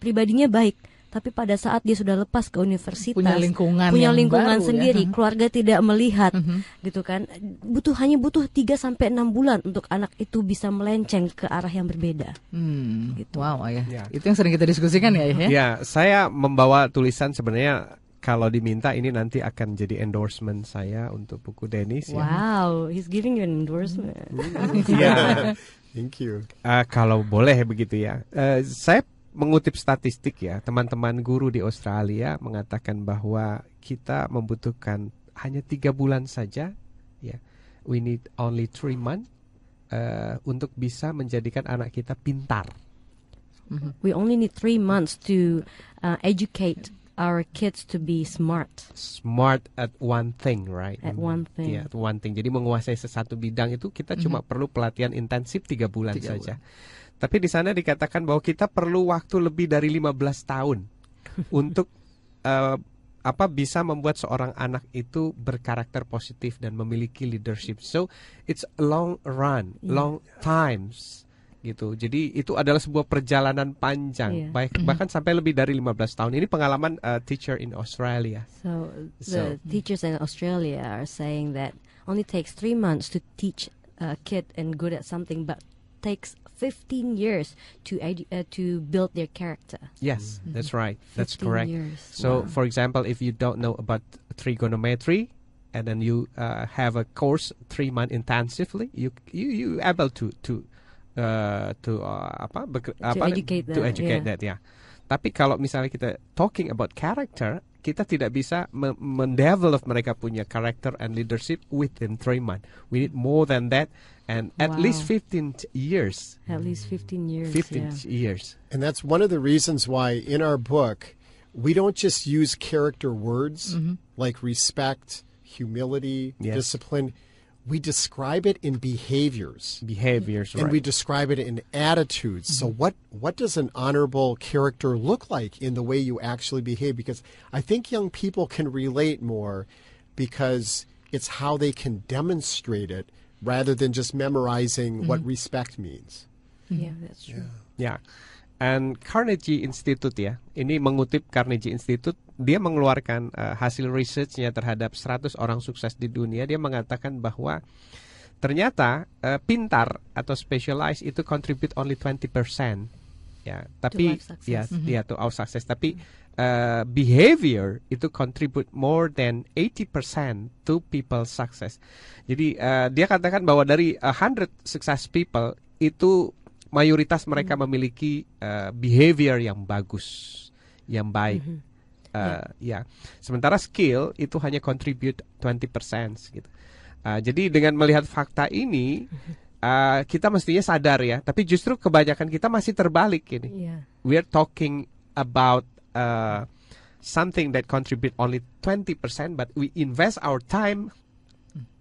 pribadinya baik, tapi pada saat dia sudah lepas ke universitas Punya lingkungan punya yang lingkungan baru ya. sendiri, keluarga tidak melihat Mhm. gitu kan. Butuh hanya butuh 3 sampai 6 bulan untuk anak itu bisa melenceng ke arah yang berbeda. Hmm, Gitu. Wow, ayah. Ya. Itu yang sering kita diskusikan ya, Ayah, ya. Ya, saya membawa tulisan sebenarnya kalau diminta ini nanti akan jadi endorsement saya untuk buku Dennis ya. Wow, he's giving you an endorsement. Ya, Thank you. eh, kalau boleh begitu ya. Eh, saya mengutip statistik ya, teman-teman guru di Australia mengatakan bahwa kita membutuhkan hanya tiga bulan saja, ya. We need only three months eh, untuk bisa menjadikan anak kita pintar. We only need three months to uh, educate our kids to be smart. smart at one thing, right? At one thing. Yeah, at one thing. Jadi menguasai sesuatu bidang itu kita cuma perlu pelatihan intensif tiga bulan Tiga saja. Tapi di sana dikatakan bahwa kita perlu waktu lebih dari 15 tahun untuk eh, apa bisa membuat seorang anak itu berkarakter positif dan memiliki leadership. So it's a long run, Iya. long times gitu. Jadi itu adalah sebuah perjalanan panjang, baik bahkan sampai lebih dari 15 tahun. Ini pengalaman eh, teacher in Australia. So So- the teachers in Australia are saying that only takes three months to teach a kid and good at something, but takes 15 years to edu- uh, to build their character. Yes, that's right. That's correct. Years. So, Wow. for example, if you don't know about trigonometry, and then you uh, have a course three month intensively, you you you able to to uh, to uh, apa, beker- apa educate to that, educate yeah. that ya. Tapi kalau misalnya kita talking about character, kita tidak bisa me- mendevelop mereka punya character and leadership within three months. We need more than that, and at Wow. least 15 years. at least 15 years. 15 yeah. years. And that's one of the reasons why in our book, we don't just use character words mm-hmm. like respect, humility, Yes. discipline. We describe it in behaviors. Behaviors, And right? we describe it in attitudes. So mm-hmm. what what does an honorable character look like in the way you actually behave? Because I think young people can relate more because it's how they can demonstrate it rather than just memorizing what mm-hmm. respect means. Yeah, that's true. Ya, and Carnegie Institute ya, ini mengutip Carnegie Institute, dia mengeluarkan uh, hasil researchnya terhadap 100 orang sukses di dunia. Dia mengatakan bahwa ternyata uh, pintar atau specialized itu contribute only 20%. Ya, tapi life success. ya, ya to our success. Tapi uh, behavior itu contribute more than 80% to people's success. Jadi uh, dia katakan bahwa dari uh, 100 success people itu mayoritas mereka memiliki uh, behavior yang bagus, yang baik. Uh, ya. Sementara skill itu hanya contribute 20% gitu. Uh, jadi dengan melihat fakta ini uh, kita mestinya sadar ya, tapi justru kebanyakan kita masih terbalik ini Yeah. we're talking about uh, something that contribute only 20%, but we invest our time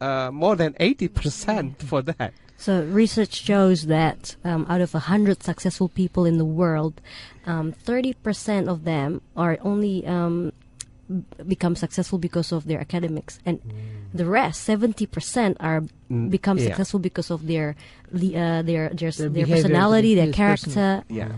uh, more than 80% for that. So research shows that um, out of 100 successful people in the world, um, 30% of them are only um, become successful because of their academics, and the rest, 70%, are Mm, become yeah. successful because of their uh, their their, Their their, personality, their yes, character. Yeah.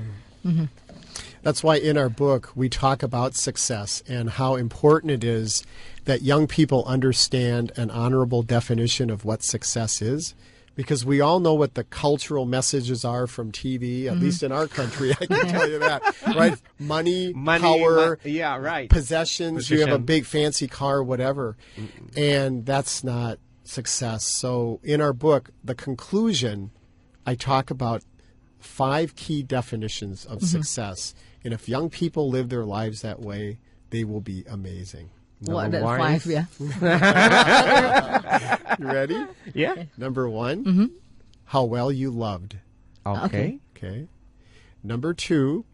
That's why in our book we talk about success and how important it is that young people understand an honorable definition of what success is. Because we all know what the cultural messages are from TV, at mm-hmm. least in our country, I can tell you that, right? Money, Money, power, mo- yeah, right. possessions, you have a big fancy car, whatever. And that's not success. So in our book, the conclusion, I talk about five key definitions of mm-hmm. success. And if young people live their lives that way, they will be amazing. What Number that one five yeah. You ready? Yeah. Number one, mm-hmm. how well you loved. Okay. Okay. Number two,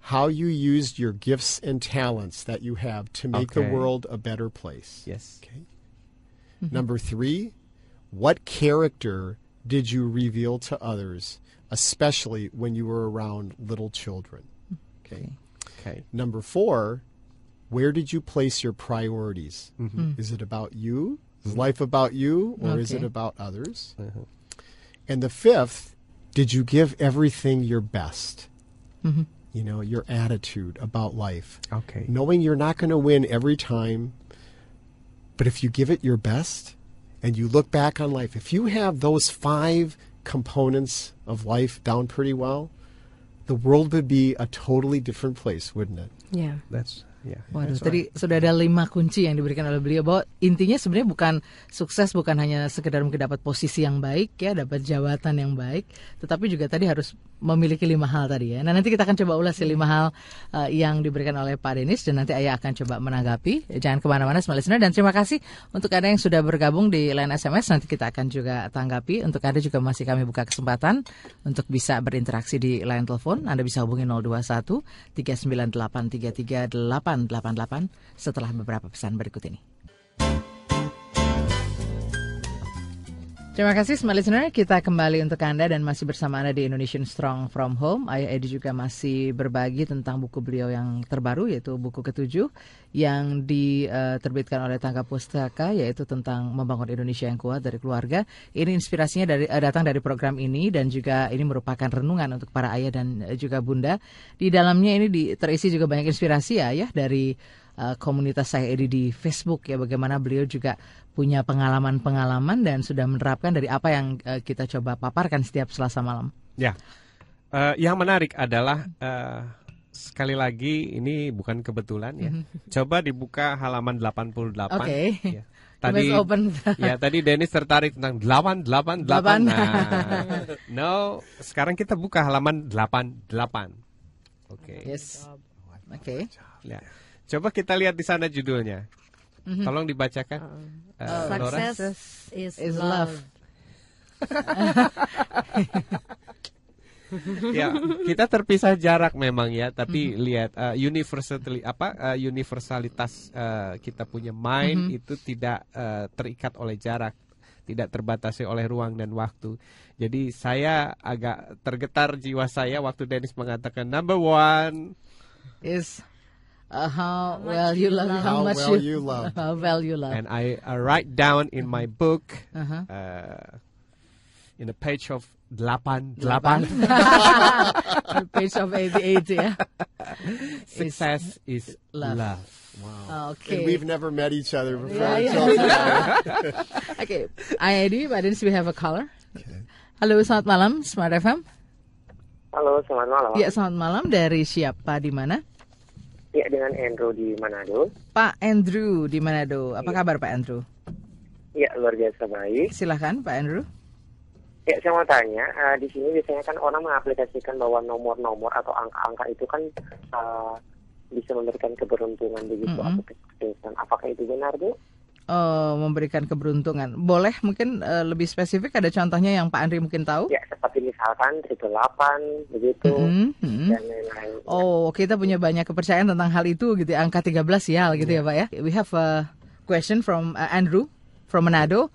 how you used your gifts and talents that you have to make the world a better place. Yes. Okay. Mm-hmm. Number three, what character did you reveal to others, especially when you were around little children? Okay. Okay. Number four, where did you place your priorities? Mm-hmm. Is it about you? Is life about you, or is it about others? Uh-huh. And the fifth, did you give everything your best? You know, your attitude about life. Okay. Knowing you're not going to win every time, but if you give it your best and you look back on life, if you have those five components of life down pretty well, the world would be a totally different place, wouldn't it? Yeah. That's yeah. Waduh, that's tadi sudah ada lima kunci yang diberikan oleh beliau bahwa intinya sebenarnya bukan sukses bukan hanya sekedar mungkin dapat posisi yang baik ya, dapat jabatan yang baik, tetapi juga tadi harus memiliki lima hal tadi ya. Nah nanti kita akan coba ulas ya lima hal eh, yang diberikan oleh Pak Denis dan nanti Ayah akan coba menanggapi. Jangan ke mana-mana, listener. Dan terima kasih untuk Anda yang sudah bergabung di line SMS. Nanti kita akan juga tanggapi. Untuk Anda juga masih kami buka kesempatan untuk bisa berinteraksi di line telepon. Anda bisa hubungi 021 398 888 setelah beberapa pesan berikut ini. Terima kasih smart listener, kita kembali untuk Anda dan masih bersama Anda di Indonesian Strong From Home. Ayah Edi juga masih berbagi tentang buku beliau yang terbaru yaitu buku ketujuh yang diterbitkan oleh Tangga Pustaka yaitu tentang membangun Indonesia yang kuat dari keluarga. Ini inspirasinya dari eh, datang dari program ini dan juga ini merupakan renungan untuk para ayah dan eh, juga bunda. Di dalamnya ini terisi juga banyak inspirasi ya ayah dari uh, komunitas saya Edi di Facebook ya bagaimana beliau juga punya pengalaman-pengalaman dan sudah menerapkan dari apa yang uh, kita coba paparkan setiap Selasa malam. Ya. Eh, yang menarik adalah eh, sekali lagi ini bukan kebetulan ya. Coba dibuka halaman 88. Oke. Ya. Tadi open. ya tadi Dennis tertarik tentang 888. Delapan. Nah, no, sekarang kita buka halaman 88. Oke. Yes. Oke. Ya. Coba kita lihat di sana judulnya. Mhm. Tolong dibacakan. Eh, Laura. Success is, Is love. love. ya kita terpisah jarak memang ya tapi lihat uh, universally apa uh, universalitas uh, kita punya mind itu tidak uh, terikat oleh jarak tidak terbatasi oleh ruang dan waktu jadi saya agak tergetar jiwa saya waktu Dennis mengatakan number one Is uh, how, much well you love, love. how, How much well you, you love. how well you love. and I, I write down in my book Uh-huh. uh, in a page of delapan Delapan. Page of 88 ya. success is love. love. Oke. And we've never met each other before. Yeah, today. Oke, Ayadi, Pak Denis, we have a caller. Halo, selamat malam, Smart FM. Halo, selamat malam. Ya, selamat malam. Dari siapa di mana? Ya, dengan Andrew di Manado. Pak Andrew di Manado. Apa kabar Pak Andrew? Ya, luar biasa baik. Silahkan Pak Andrew. Ya, saya mau tanya, eh, di sini biasanya kan orang mengaplikasikan bahwa nomor-nomor atau angka-angka itu kan eh, bisa memberikan keberuntungan begitu Mm-mm. atau kesuksesan. Apakah itu benar, Bu? Oh, memberikan keberuntungan. Boleh mungkin eh, lebih spesifik ada contohnya yang Pak Andri mungkin tahu? Ya, seperti misalkan triple delapan begitu Mhm, mhm. dan lain-lain. Oh, kita punya banyak kepercayaan tentang hal itu gitu ya. Angka 13 sial gitu ya, Pak ya. We have a question from uh, Andrew from Manado.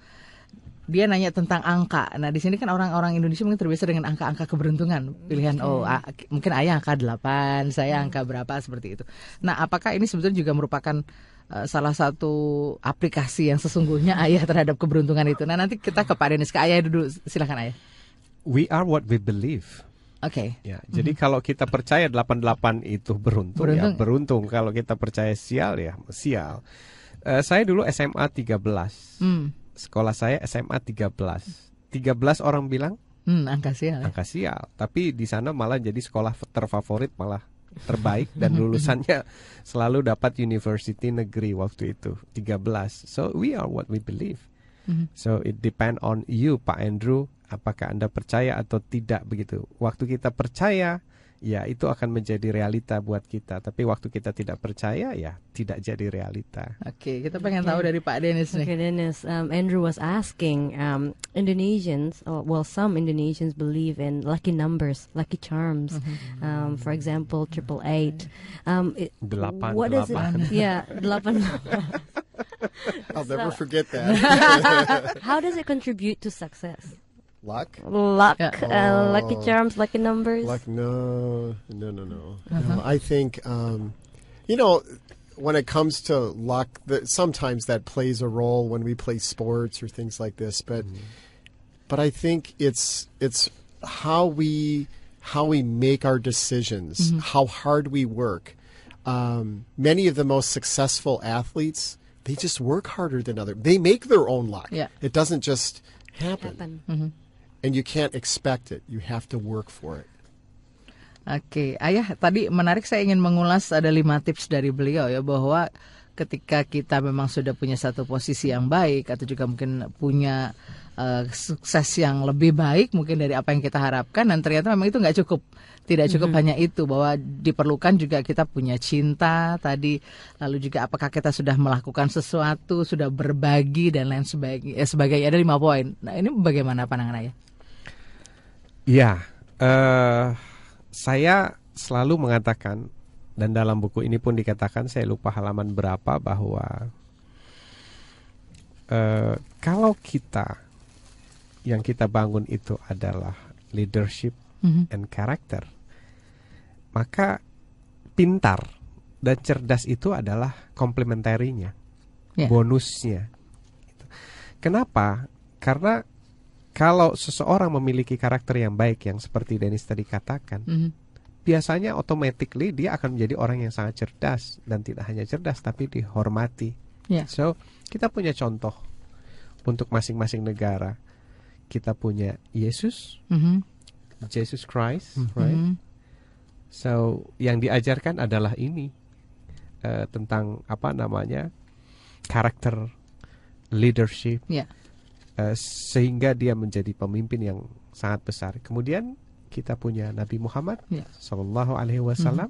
Dia nanya tentang angka. Nah, di sini kan orang-orang Indonesia mungkin terbiasa dengan angka-angka keberuntungan. Pilihan oh, a- mungkin ayah angka 8, saya angka berapa seperti itu. Nah, apakah ini sebetulnya juga merupakan uh, salah satu aplikasi yang sesungguhnya ayah terhadap keberuntungan itu? Nah, nanti kita ke Pak Denis, ke ayah dulu. Silakan ayah. We are what we believe. Oke. Ya, jadi kalau kita percaya 88 itu beruntung, Beruntung. ya beruntung. Kalau kita percaya sial ya sial. Eh, saya dulu SMA 13. Hmm. Sekolah saya SMA 13. 13 orang bilang Hmm, angka sial. ya. angka sial, tapi di sana malah jadi sekolah terfavorit malah terbaik dan lulusannya selalu dapat university negeri waktu itu 13. So we are what we believe. Mhm. So it depend on you Pak Andrew apakah Anda percaya atau tidak begitu. Waktu kita percaya ya itu akan menjadi realita buat kita. Tapi waktu kita tidak percaya, ya tidak jadi realita. Oke, kita pengen tahu dari Pak Dennis nih. Okay, Dennis. Um, Andrew was asking um, Indonesians, or, well, some Indonesians believe in lucky numbers, lucky charms. Um, for example, triple eight. Um, it- Delapan, what does it? delapan. Yeah, delapan. I'll never forget that. How does it contribute to success? Luck? Luck, Yeah. uh, lucky Oh. charms, lucky numbers. Luck? No, no, no, no. no I think, um, you know, when it comes to luck, that sometimes that plays a role when we play sports or things like this. But, but I think it's it's how we how we make our decisions, how hard we work. Um, many of the most successful athletes, they just work harder than other. They make their own luck. Yeah. It doesn't just happen. Happen. And you can't expect it. You have to work for it. Oke, ayah tadi menarik saya ingin mengulas ada lima tips dari beliau ya bahwa ketika kita memang sudah punya satu posisi yang baik atau juga mungkin punya eh, sukses yang lebih baik mungkin dari apa yang kita harapkan dan ternyata memang itu nggak cukup. Tidak cukup hanya itu bahwa diperlukan juga kita punya cinta tadi lalu juga apakah kita sudah melakukan sesuatu sudah berbagi dan lain sebagainya eh, sebagainya. Ada lima poin. Nah ini bagaimana pandangan ayah Ya, eh saya selalu mengatakan dan dalam buku ini pun dikatakan saya lupa halaman berapa bahwa eh kalau kita yang kita bangun itu adalah leadership and character, maka pintar dan cerdas itu adalah komplementarinya, Ya. bonusnya. Kenapa? Karena kalau seseorang memiliki karakter yang baik yang seperti Dennis tadi katakan, Mhm. biasanya automatically dia akan menjadi orang yang sangat cerdas dan tidak hanya cerdas tapi dihormati. Ya. So, kita punya contoh untuk masing-masing negara. Kita punya Yesus, Mhm. Jesus Christ, right? Mhm. So, yang diajarkan adalah ini eh, tentang apa namanya? karakter leadership Ya. Eh, sehingga dia menjadi pemimpin yang sangat besar. Kemudian kita punya Nabi Muhammad Ya. Sallallahu Alaihi Wasallam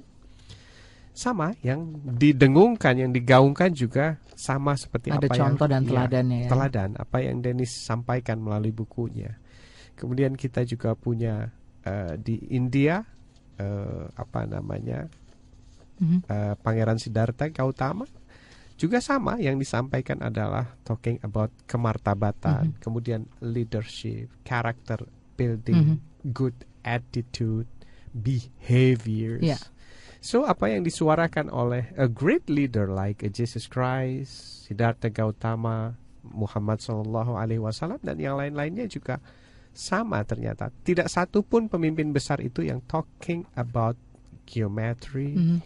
sama yang didengungkan, yang digaungkan juga sama seperti Ada apa contoh yang dan iya, teladannya ya. teladan apa yang Dennis sampaikan melalui bukunya. Kemudian kita juga punya eh, di India eh, apa namanya Mhm. eh, Pangeran Siddhartha Gautama juga sama yang disampaikan adalah talking about kemartabatan, Mhm. kemudian leadership, character building, Mhm. good attitude, behaviors. Ya. So apa yang disuarakan oleh a great leader like Jesus Christ, Siddhartha Gautama, Muhammad Sallallahu Alaihi Wasallam dan yang lain-lainnya juga sama ternyata. Tidak satu pun pemimpin besar itu yang talking about geometry, Mhm.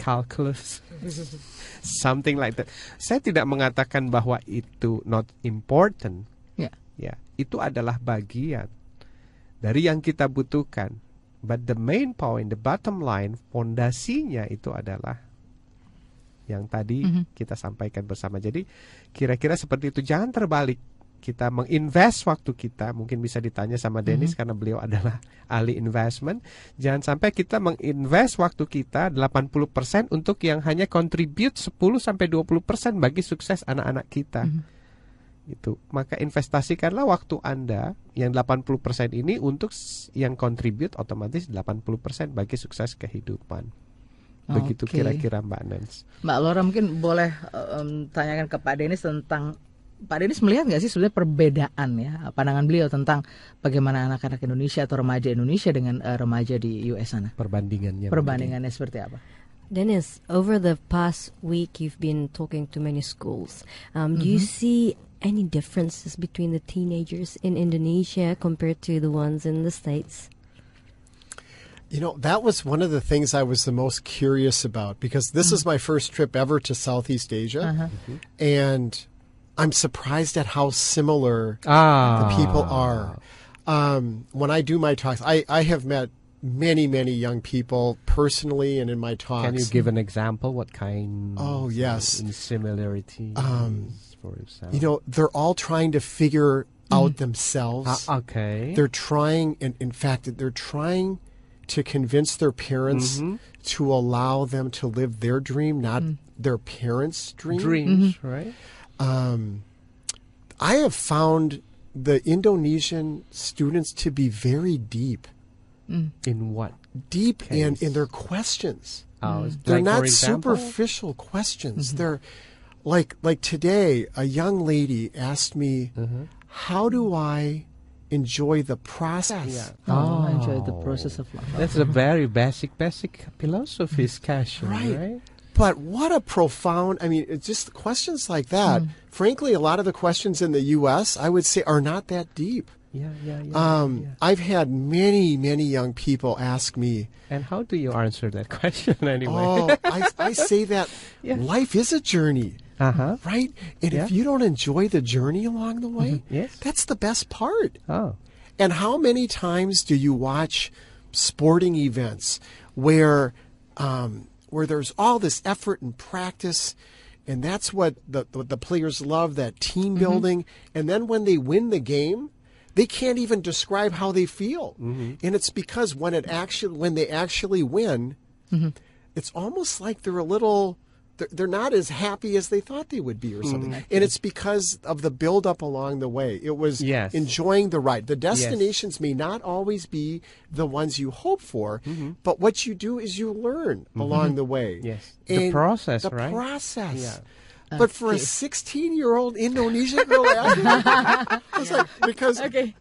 Calculus, something like that. Saya tidak mengatakan bahwa itu not important. Ya. Ya, itu adalah bagian dari yang kita butuhkan. But the main point, the bottom line, fondasinya itu adalah yang tadi Mhm. kita sampaikan bersama. Jadi kira-kira seperti itu. Jangan terbalik. Kita menginvest waktu kita, mungkin bisa ditanya sama Dennis karena beliau adalah ahli investment. Jangan sampai kita menginvest waktu kita 80% untuk yang hanya contribute 10 sampai 20% bagi sukses anak-anak kita. Itu. Maka investasikanlah waktu Anda yang 80% ini untuk yang contribute otomatis 80% bagi sukses kehidupan. Begitu kira-kira Mbak Nens. Mbak Laura mungkin boleh em, tanyakan ke Pak Denis tentang Pak Denis melihat nggak sih sebenarnya perbedaan ya pandangan beliau tentang bagaimana anak-anak Indonesia atau remaja Indonesia dengan eh, remaja di US sana? Perbandingannya. Perbandingannya seperti apa? Dennis, over the past week, you've been talking to many schools. Um, Do you see any differences between the teenagers in Indonesia compared to the ones in the States? You know, that was one of the things I was the most curious about because this is my first trip ever to Southeast Asia. And I'm surprised at how similar Ah. the people are. Um, when I do my talks, I, I have met many, many young people personally and in my talks. Can you give an example? What kind? Oh, yes. similarities, Um, for example. You know, they're all trying to figure out themselves. Ah, okay. They're trying, and in fact, they're trying to convince their parents Mm-hmm. to allow them to live their dream, not their parents' dream. Dreams, right? Um, I have found the Indonesian students to be very deep, In what? deep in, Case. in their questions. Oh, They're like, not for example? superficial questions. They're like like today, a young lady asked me, Mm-hmm. "How do I enjoy the process?" Yeah. Oh, enjoy the process of life. That's a very basic, basic philosophy discussion, Right. right? But what a profound, I mean, it's just questions like that. Frankly, a lot of the questions in the U.S., I would say, are not that deep. Yeah, yeah, yeah. Um, yeah. I've had many, many young people ask me, And how do you answer that question anyway? Oh, I, I say that Yeah. life is a journey, Uh huh. right? And Yeah. if you don't enjoy the journey along the way, Yes. that's the best part. Oh. And how many times do you watch sporting events where um, where there's all this effort and practice, and that's what the what the players love that team mm-hmm. building, and then when they win the game, they can't even describe how they feel, mm-hmm. and it's because when it actually when they actually win, mm-hmm. it's almost like they're a little. They're, they're not as happy as they thought they would be, or something, and it's because of the build up along the way. It was Yes. enjoying the ride. The destinations may not always be the ones you hope for, Mm-hmm. but what you do is you learn along the way. Yes. The process, the right? process. Yeah. But for a 16 year old Indonesian girl, I was like, because Okay.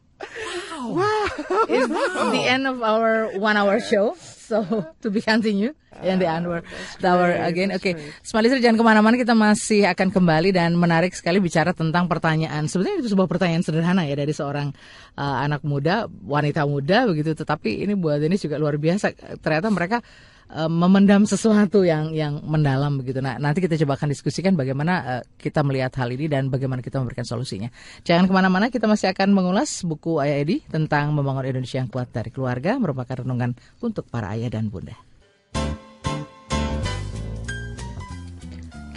Wow. wow. Is this the end of our one hour show? So to be continue in the hour, the hour again. Oke, Smart listener, jangan ke mana-mana. Kita masih akan kembali dan menarik sekali bicara tentang pertanyaan. Sebetulnya itu sebuah pertanyaan sederhana ya dari seorang uh, anak muda, wanita muda begitu. Tetapi ini buat Denis juga luar biasa. Ternyata mereka uh, memendam sesuatu yang yang mendalam begitu. Nah, nanti kita coba akan diskusikan bagaimana uh, kita melihat hal ini dan bagaimana kita memberikan solusinya. Jangan ke mana-mana, kita masih akan mengulas buku Ayah Edi tentang membangun Indonesia yang kuat dari keluarga, merupakan renungan untuk para ayah dan bunda.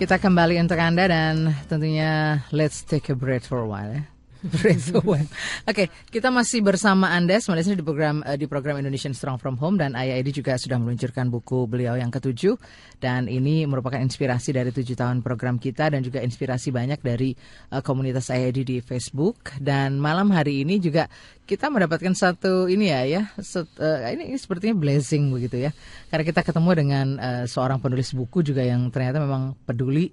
Kita kembali untuk Anda dan tentunya let's take a breath for a while ya. Oke, kita masih bersama Anda. Sebenarnya di program eh, di program Indonesian Strong from Home dan Ayah Edi juga sudah meluncurkan buku beliau yang ketujuh. Dan ini merupakan inspirasi dari tujuh tahun program kita dan juga inspirasi banyak dari eh, komunitas Ayah Edi di Facebook. Dan malam hari ini juga kita mendapatkan satu ini ya ya set- eh, ini, ini sepertinya blessing begitu ya. Karena kita ketemu dengan eh, seorang penulis buku juga yang ternyata memang peduli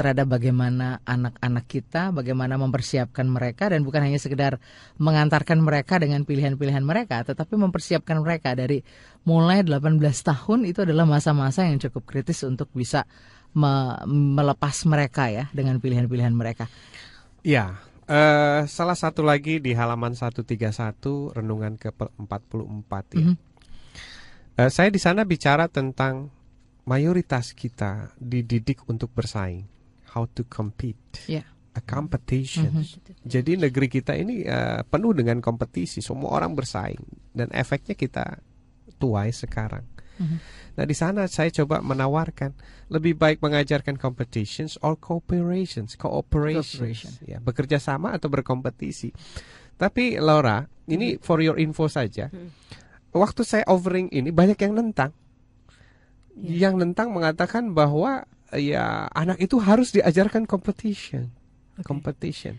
terhadap bagaimana anak-anak kita, bagaimana mempersiapkan mereka dan bukan hanya sekedar mengantarkan mereka dengan pilihan-pilihan mereka, tetapi mempersiapkan mereka dari mulai 18 tahun itu adalah masa-masa yang cukup kritis untuk bisa me- melepas mereka ya dengan pilihan-pilihan mereka. Ya, eh, salah satu lagi di halaman 131 renungan ke-44 ya. Mhm. Eh, saya di sana bicara tentang mayoritas kita dididik untuk bersaing, how to compete, Ya. a competition. Jadi negeri kita ini eh, penuh dengan kompetisi, semua orang bersaing dan efeknya kita tuai sekarang. Nah di sana saya coba menawarkan lebih baik mengajarkan competitions or cooperations, cooperations, Cooperation. ya bekerja sama atau berkompetisi. Tapi Laura, ini for your info saja. Waktu saya offering ini banyak yang nentang. Yang nentang mengatakan bahwa ya anak itu harus diajarkan competition, competition.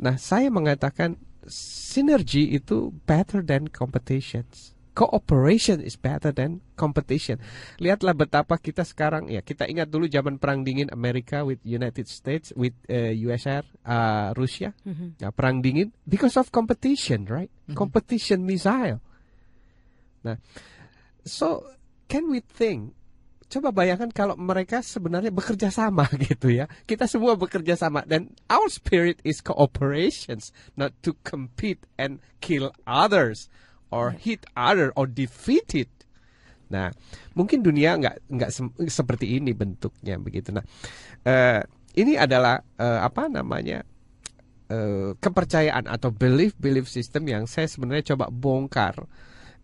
Nah saya mengatakan sinergi itu better than competitions. Cooperation is better than competition. Lihatlah betapa kita sekarang ya kita ingat dulu zaman perang dingin Amerika with United States with uh, USR uh, Rusia ya, perang dingin because of competition right competition missile. Nah so can we think Coba bayangkan kalau mereka sebenarnya bekerja sama gitu ya. Kita semua bekerja sama dan our spirit is cooperations, not to compete and kill others or hit other or defeat it. Nah, mungkin dunia nggak nggak sem- seperti ini bentuknya begitu. Nah, eh, ini adalah eh, apa namanya eh, kepercayaan atau belief belief system yang saya sebenarnya coba bongkar,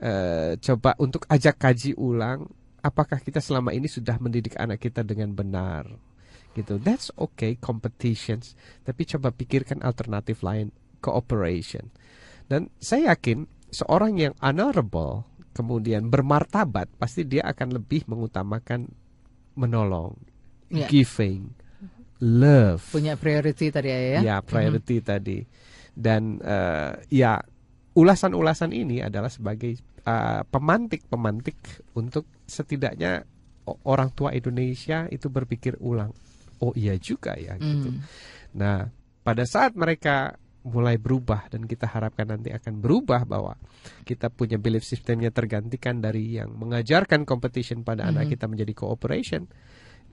eh, coba untuk ajak kaji ulang. Apakah kita selama ini sudah mendidik anak kita dengan benar? Gitu. That's okay competitions, tapi coba pikirkan alternatif lain, cooperation. Dan saya yakin seorang yang honorable kemudian bermartabat, pasti dia akan lebih mengutamakan menolong, Ya. giving, love. Punya priority tadi ya. Ya, priority tadi. Dan eh, ya ulasan-ulasan ini adalah sebagai eh, pemantik-pemantik untuk setidaknya orang tua Indonesia itu berpikir ulang. Oh iya juga ya gitu. Hmm. Nah, pada saat mereka mulai berubah dan kita harapkan nanti akan berubah bahwa kita punya belief systemnya tergantikan dari yang mengajarkan competition pada anak kita menjadi cooperation.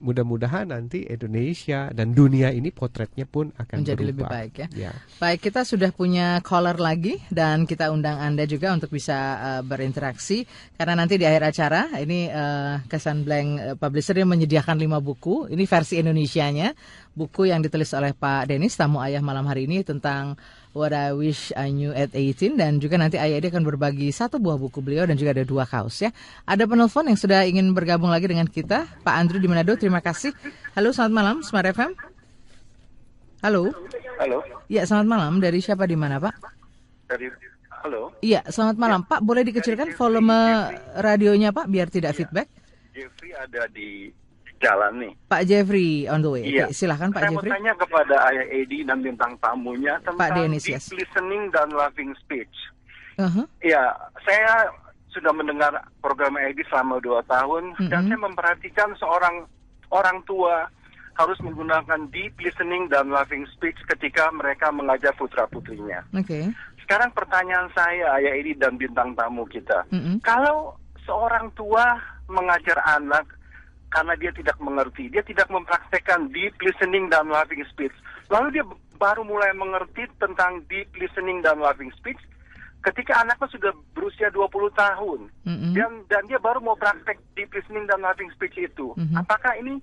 Mudah-mudahan nanti Indonesia dan dunia ini potretnya pun akan Menjadi berubah. lebih baik ya. Ya. Baik, kita sudah punya caller lagi dan kita undang Anda juga untuk bisa uh, berinteraksi karena nanti di akhir acara ini uh, Kesan Blank uh, Publisher yang menyediakan lima buku. Ini versi Indonesianya, buku yang ditulis oleh Pak Denis tamu ayah malam hari ini tentang What I Wish I Knew at 18 dan juga nanti ayah dia akan berbagi satu buah buku beliau dan juga ada dua kaos ya. Ada penelpon yang sudah ingin bergabung lagi dengan kita, Pak Andrew di Manado. Terima kasih. Halo, selamat malam, Smart FM. Halo. Halo, Ya, selamat malam. Dari siapa di mana, Pak? dari halo, Iya, selamat malam, Pak. Boleh dikecilkan volume radionya, Pak, biar tidak feedback? Jeffrey ada di jalan nih. Pak Jeffrey on the way. Iya. Oke, silahkan Pak Saya Jeffrey. mau tanya kepada Ayah Edi dan bintang tamunya tentang Pak Dennis, deep yes. listening dan loving speech. Uh-huh. Iya, saya sudah mendengar program Edi selama dua tahun dan Mhm. saya memperhatikan seorang orang tua harus menggunakan deep listening dan loving speech ketika mereka mengajar putra putrinya. Oke. Sekarang pertanyaan saya, Ayah Edi dan bintang tamu kita. Mm-mm. Kalau seorang tua mengajar anak karena dia tidak mengerti, dia tidak mempraktekkan deep listening dan loving speech, lalu dia baru mulai mengerti tentang deep listening dan loving speech ketika anaknya sudah berusia 20 tahun. Mm-mm. Dan dan dia baru mau praktek deep listening dan loving speech itu. Mhm. Apakah ini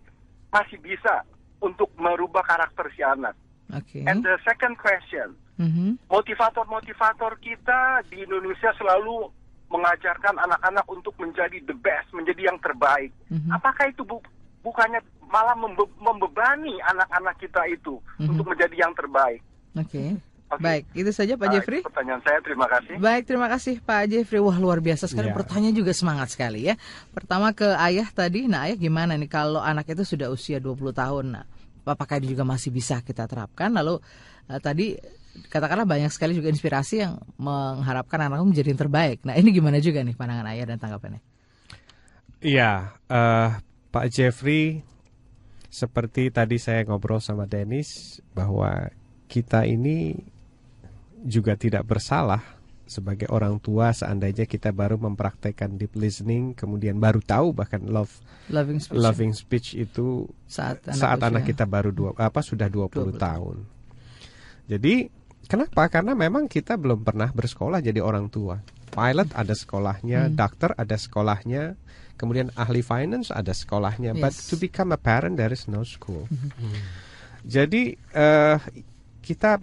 masih bisa untuk merubah karakter si anak? Oke. And the second question, Mhm. motivator-motivator kita di Indonesia selalu mengajarkan anak-anak untuk menjadi the best, menjadi yang terbaik. Mhm. Apakah itu bu- bukannya malah membe- membebani anak-anak kita itu Mhm. untuk menjadi yang terbaik? Oke. Oke. Baik, itu saja Pak Nah, Jeffrey. itu pertanyaan saya, terima kasih. Baik, terima kasih Pak Jeffrey. Wah, luar biasa sekali. Ya. Pertanyaan juga semangat sekali ya. Pertama ke ayah tadi. Nah, ayah gimana nih kalau anak itu sudah usia 20 tahun? Nah, apakah ini juga masih bisa kita terapkan? Lalu eh, tadi katakanlah banyak sekali juga inspirasi yang mengharapkan anak menjadi yang terbaik. Nah, ini gimana juga nih pandangan ayah dan tanggapannya? Iya, eh, Pak Jeffrey, seperti tadi saya ngobrol sama Dennis bahwa kita ini juga tidak bersalah sebagai orang tua seandainya kita baru mempraktekkan deep listening, kemudian baru tahu bahkan love Loving speech. loving speech itu saat anak, saat usia- anak kita baru dua apa sudah 20, 20 tahun. Jadi kenapa? Karena memang kita belum pernah bersekolah jadi orang tua. Pilot ada sekolahnya, dokter ada sekolahnya, kemudian ahli finance ada sekolahnya. But Yes. to become a parent there is no school. Jadi eh, kita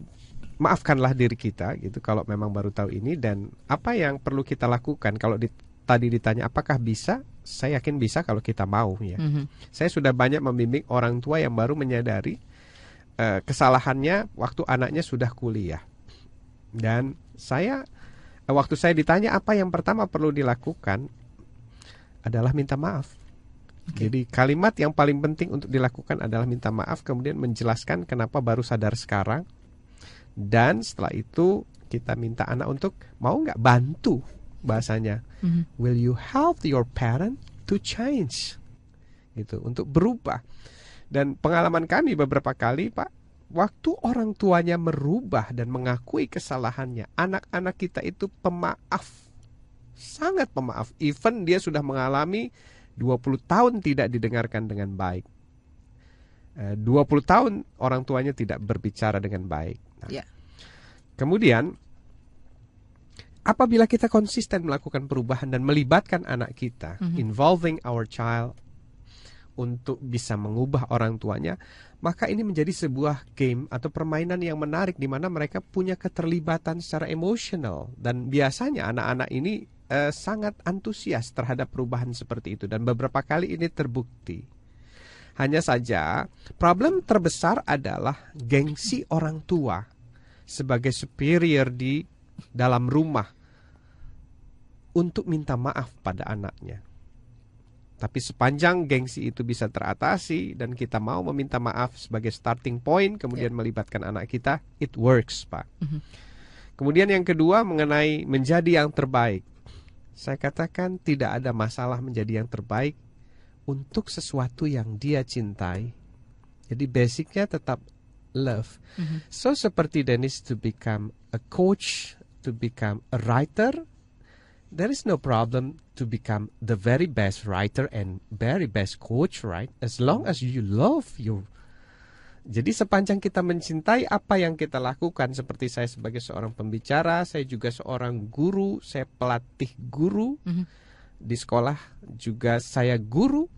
maafkanlah diri kita gitu kalau memang baru tahu ini dan apa yang perlu kita lakukan kalau di- tadi ditanya apakah bisa? Saya yakin bisa kalau kita mau ya. Mhm. Saya sudah banyak membimbing orang tua yang baru menyadari eh, kesalahannya waktu anaknya sudah kuliah. Dan saya eh, waktu saya ditanya apa yang pertama perlu dilakukan adalah minta maaf. Jadi kalimat yang paling penting untuk dilakukan adalah minta maaf kemudian menjelaskan kenapa baru sadar sekarang dan setelah itu kita minta anak untuk mau nggak bantu bahasanya Mhm. will you help your parent to change gitu untuk berubah dan pengalaman kami beberapa kali pak waktu orang tuanya merubah dan mengakui kesalahannya anak-anak kita itu pemaaf. Sangat pemaaf. Even dia sudah mengalami 20 tahun tidak didengarkan dengan baik. Eh, 20 tahun orang tuanya tidak berbicara dengan baik. Nah, Ya. kemudian apabila kita konsisten melakukan perubahan dan melibatkan anak kita, involving our child untuk bisa mengubah orang tuanya, maka ini menjadi sebuah game atau permainan yang menarik di mana mereka punya keterlibatan secara emosional dan biasanya anak-anak ini eh, sangat antusias terhadap perubahan seperti itu dan beberapa kali ini terbukti. Hanya saja problem terbesar adalah gengsi orang tua sebagai superior di dalam rumah untuk minta maaf pada anaknya. Tapi sepanjang gengsi itu bisa teratasi dan kita mau meminta maaf sebagai starting point, kemudian melibatkan anak kita, it works, Pak. Kemudian yang kedua mengenai menjadi yang terbaik. Saya katakan tidak ada masalah menjadi yang terbaik untuk sesuatu yang dia cintai. Jadi basicnya tetap love. So seperti Dennis to become a coach, to become a writer, there is no problem to become the very best writer and very best coach, right? As long as you love your jadi sepanjang kita mencintai apa yang kita lakukan seperti saya sebagai seorang pembicara, saya juga seorang guru, saya pelatih guru di sekolah juga saya guru.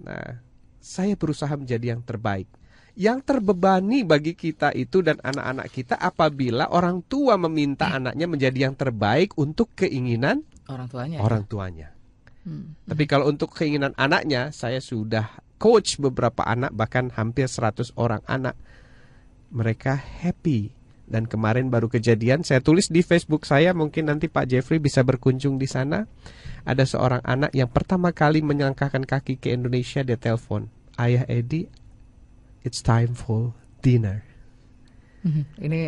Nah, saya berusaha menjadi yang terbaik. Yang terbebani bagi kita itu dan anak-anak kita apabila orang tua meminta anaknya menjadi yang terbaik untuk keinginan Orang tuanya. orang tuanya. Tapi kalau untuk keinginan anaknya, saya sudah coach beberapa anak, bahkan hampir 100 orang anak. Mereka happy. Dan kemarin baru kejadian, saya tulis di Facebook saya, mungkin nanti Pak Jeffrey bisa berkunjung di sana. Ada seorang anak yang pertama kali menyangkakan kaki ke Indonesia, dia telepon, Ayah Edi, it's time for dinner. Mhm. Ini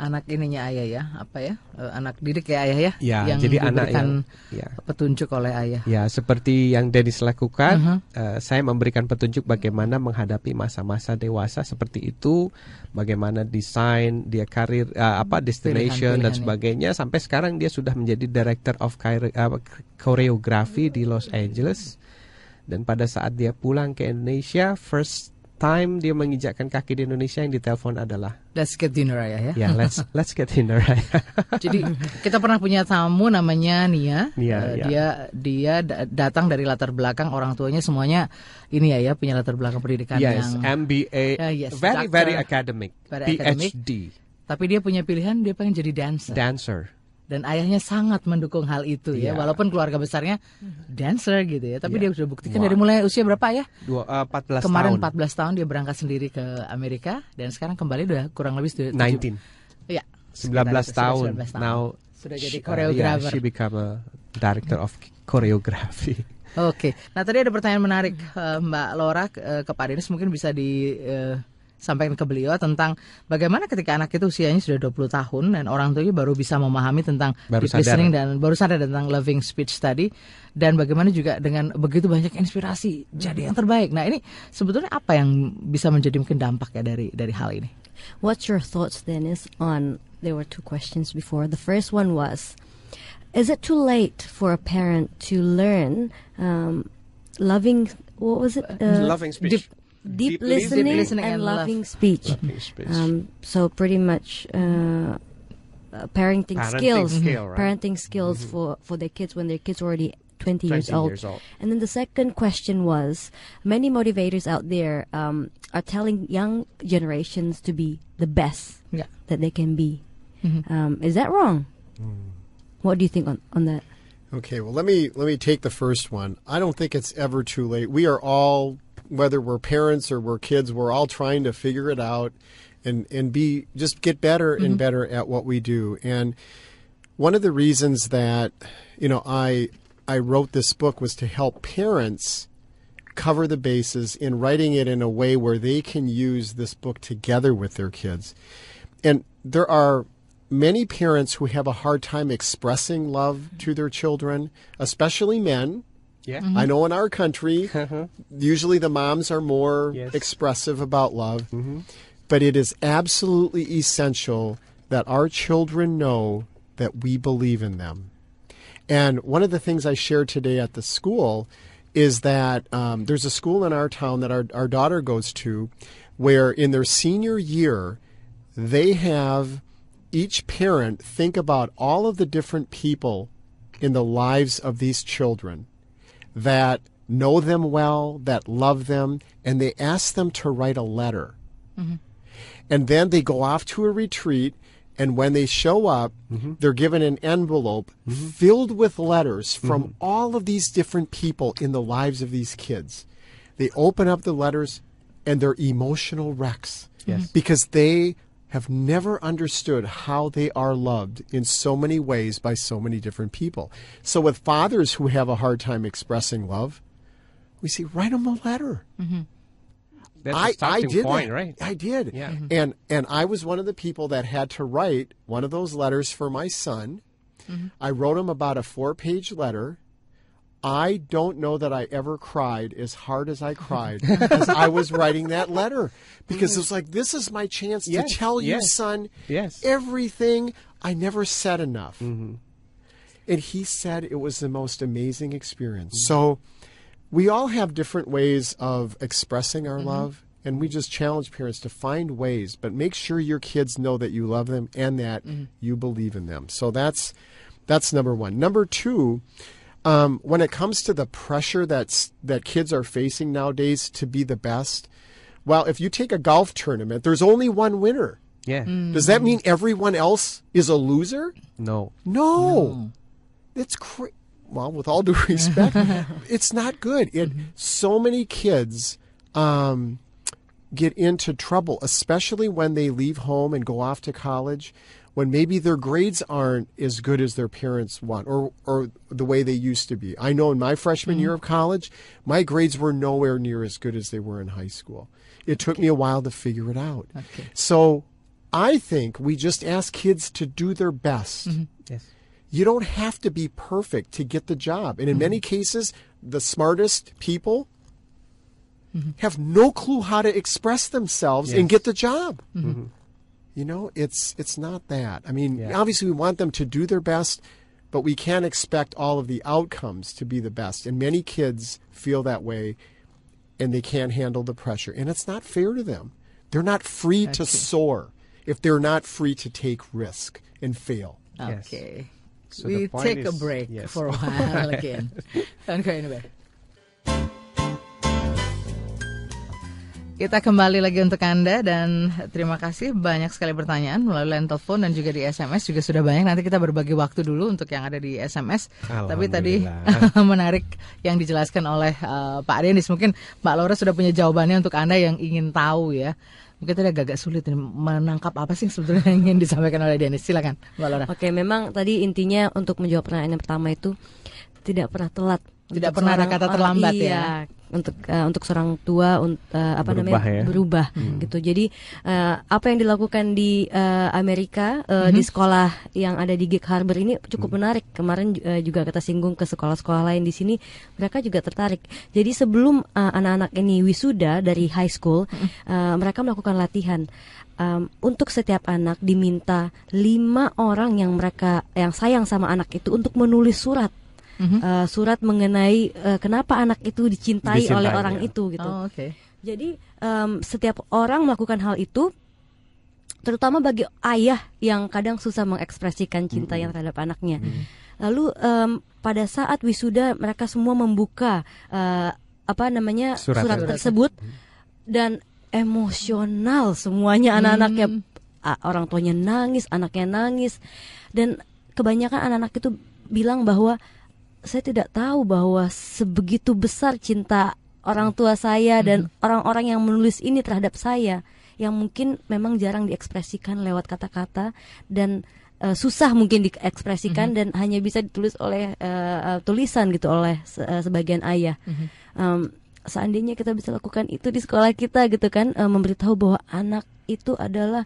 anak ininya ayah ya, apa ya? Eh, anak didik ya ayah ya? Ya, yang jadi anak yang- ya. petunjuk oleh ayah. Ya, seperti yang Dennis lakukan, Mhm. eh, saya memberikan petunjuk bagaimana menghadapi masa-masa dewasa seperti itu, bagaimana desain dia karir eh, apa destination dan Pilihan-pilihan, ya. sebagainya. Sampai sekarang dia sudah menjadi director of eh, choreography di Los Angeles. Dan pada saat dia pulang ke Indonesia, first time dia menginjakkan kaki di Indonesia yang ditelepon adalah, Let's get dinner ya. ya let's let's get dinner. Jadi kita pernah punya tamu namanya Nia. Nia, Eh, ya. Dia dia da- datang dari latar belakang orang tuanya semuanya ini ya ya punya latar belakang pendidikan yes, yang MBA, Ya, yes, very doctor. very academic, Very academic. PhD, tapi dia punya pilihan dia pengen jadi dancer. dancer. Dan ayahnya sangat mendukung hal itu ya, Iya. walaupun keluarga besarnya dancer gitu ya. Tapi Iya. dia sudah buktikan Wah. dari mulai usia berapa ya? Dua, eh, 14 Kemarin tahun. 14 tahun dia berangkat sendiri ke Amerika dan sekarang kembali udah kurang lebih sudah 19. Iya. 19 sekitar itu, sudah tahun. 19 tahun. Now sudah jadi uh, koreografer. yeah, she become a director of choreography. Oke, nah tadi ada pertanyaan menarik eh, Mbak Laura eh, ke Pak Denis mungkin bisa disampaikan ke beliau tentang bagaimana ketika anak itu usianya sudah 20 tahun dan orang tuanya baru bisa memahami tentang Baru deep sadar. listening dan baru sadar tentang loving speech tadi dan bagaimana juga dengan begitu banyak inspirasi jadi yang terbaik. Nah ini sebetulnya apa yang bisa menjadi mungkin dampak ya dari dari hal ini? What's your thoughts, Dennis, on there were two questions before. The first one was Is it too late for a parent to learn um, loving, what was it? Uh, Loving speech. Deep, Deep listening, listening and, and loving speech. Loving speech. Um, so pretty much uh, uh, parenting, Parenting skills, skill, right? parenting skills for for their kids when their kids are already 20, years, old. years old. And then the second question was, many motivators out there um, are telling young generations to be the best Yeah. that they can be. Mhm. Um, is that wrong? What do you think on, on that? Okay, well let me let me take the first one. I don't think it's ever too late. We are all whether we're parents or we're kids, we're all trying to figure it out and and be just get better and mm-hmm. better at what we do. And one of the reasons that you know I I wrote this book was to help parents cover the bases in writing it in a way where they can use this book together with their kids. And there are many parents who have a hard time expressing love to their children, especially men. Yeah. Mm-hmm. I know in our country, uh-huh. usually the moms are more Yes. expressive about love, mm-hmm. but it is absolutely essential that our children know that we believe in them. And one of the things I shared today at the school is that um, there's a school in our town that our, our daughter goes to where in their senior year, they have each parent think about all of the different people in the lives of these children that know them well, that love them, and they ask them to write a letter. Mm-hmm. And then they go off to a retreat, and when they show up, mm-hmm. they're given an envelope mm-hmm. filled with letters from all of these different people in the lives of these kids. They open up the letters, and they're emotional wrecks Yes. because they have never understood how they are loved in so many ways by so many different people. So, with fathers who have a hard time expressing love, we say, write them a letter. That's I, a starting I did point, that. right? I did. Yeah. Mhm. And and I was one of the people that had to write one of those letters for my son. I wrote him about a four-page letter. I don't know that I ever cried as hard as I cried as I was writing that letter because it was mm. like this is my chance Yes, to tell you, son, yes. everything I never said enough. Mm-hmm. And he said it was the most amazing experience. Mm-hmm. So we all have different ways of expressing our mm-hmm. love and we just challenge parents to find ways but make sure your kids know that you love them and that mm-hmm. you believe in them so that's that's number one number two um, when it comes to the pressure that's that kids are facing nowadays to be the best well if you take a golf tournament there's only one winner. Yeah. does that mean everyone else is a loser? No. no, it's cra- well, with all due respect, it's not good. It so many kids um, get into trouble, especially when they leave home and go off to college, when maybe their grades aren't as good as their parents want or or the way they used to be. I know in my freshman year mm-hmm. of college, my grades were nowhere near as good as they were in high school. It took me a while to figure it out. Okay. So I think we just ask kids to do their best. Mm-hmm. Yes. You don't have to be perfect to get the job. And in many mm-hmm. cases, the smartest people have no clue how to express themselves and get the job. You know, it's it's not that. I mean, Yeah. obviously we want them to do their best, but we can't expect all of the outcomes to be the best. And many kids feel that way and they can't handle the pressure. And it's not fair to them. They're not free to soar if they're not free to take risk and fail. Yes. Okay. So we the point take a break yes. for a while again. Don't go Kita kembali lagi untuk Anda dan terima kasih banyak sekali pertanyaan melalui line telepon dan juga di SMS juga sudah banyak. Nanti kita berbagi waktu dulu untuk yang ada di SMS. Tapi tadi menarik yang dijelaskan oleh eh, Pak Denis. Mungkin Mbak Laura sudah punya jawabannya untuk Anda yang ingin tahu ya. Mungkin tadi agak sulit ini menangkap apa sih sebetulnya yang ingin disampaikan oleh Denis. Silakan Mbak Laura. Oke, memang tadi intinya untuk menjawab pertanyaan yang pertama itu tidak pernah telat. Tidak pernah ada kata orang- terlambat ya. Untuk eh, untuk seorang tua un- eh, apa Berubah namanya ya. berubah gitu. Jadi eh, apa yang dilakukan di eh, Amerika eh, Mhm. di sekolah yang ada di Gig Harbor ini cukup menarik. Kemarin eh, juga kita singgung ke sekolah-sekolah lain di sini, mereka juga tertarik. Jadi sebelum eh, anak-anak ini wisuda dari high school, eh, mereka melakukan latihan. Um, untuk setiap anak diminta lima orang yang mereka yang sayang sama anak itu untuk menulis surat Uh, surat mengenai uh, kenapa anak itu dicintai, Dicintai, oleh orang ya. itu gitu. Oh, oke. Jadi um, setiap orang melakukan hal itu, terutama bagi ayah yang kadang susah mengekspresikan cintanya terhadap anaknya. Lalu um, pada saat wisuda mereka semua membuka uh, apa namanya Surat. surat, tersebut dan emosional semuanya anak-anaknya. A- orang tuanya nangis, anaknya nangis. Dan kebanyakan anak-anak itu bilang bahwa saya tidak tahu bahwa sebegitu besar cinta orang tua saya dan orang-orang yang menulis ini terhadap saya yang mungkin memang jarang diekspresikan lewat kata-kata dan eh, susah mungkin diekspresikan dan hanya bisa ditulis oleh eh, eh, tulisan gitu oleh se- eh, sebagian ayah. Em, seandainya kita bisa lakukan itu di sekolah kita gitu kan eh, memberitahu bahwa anak itu adalah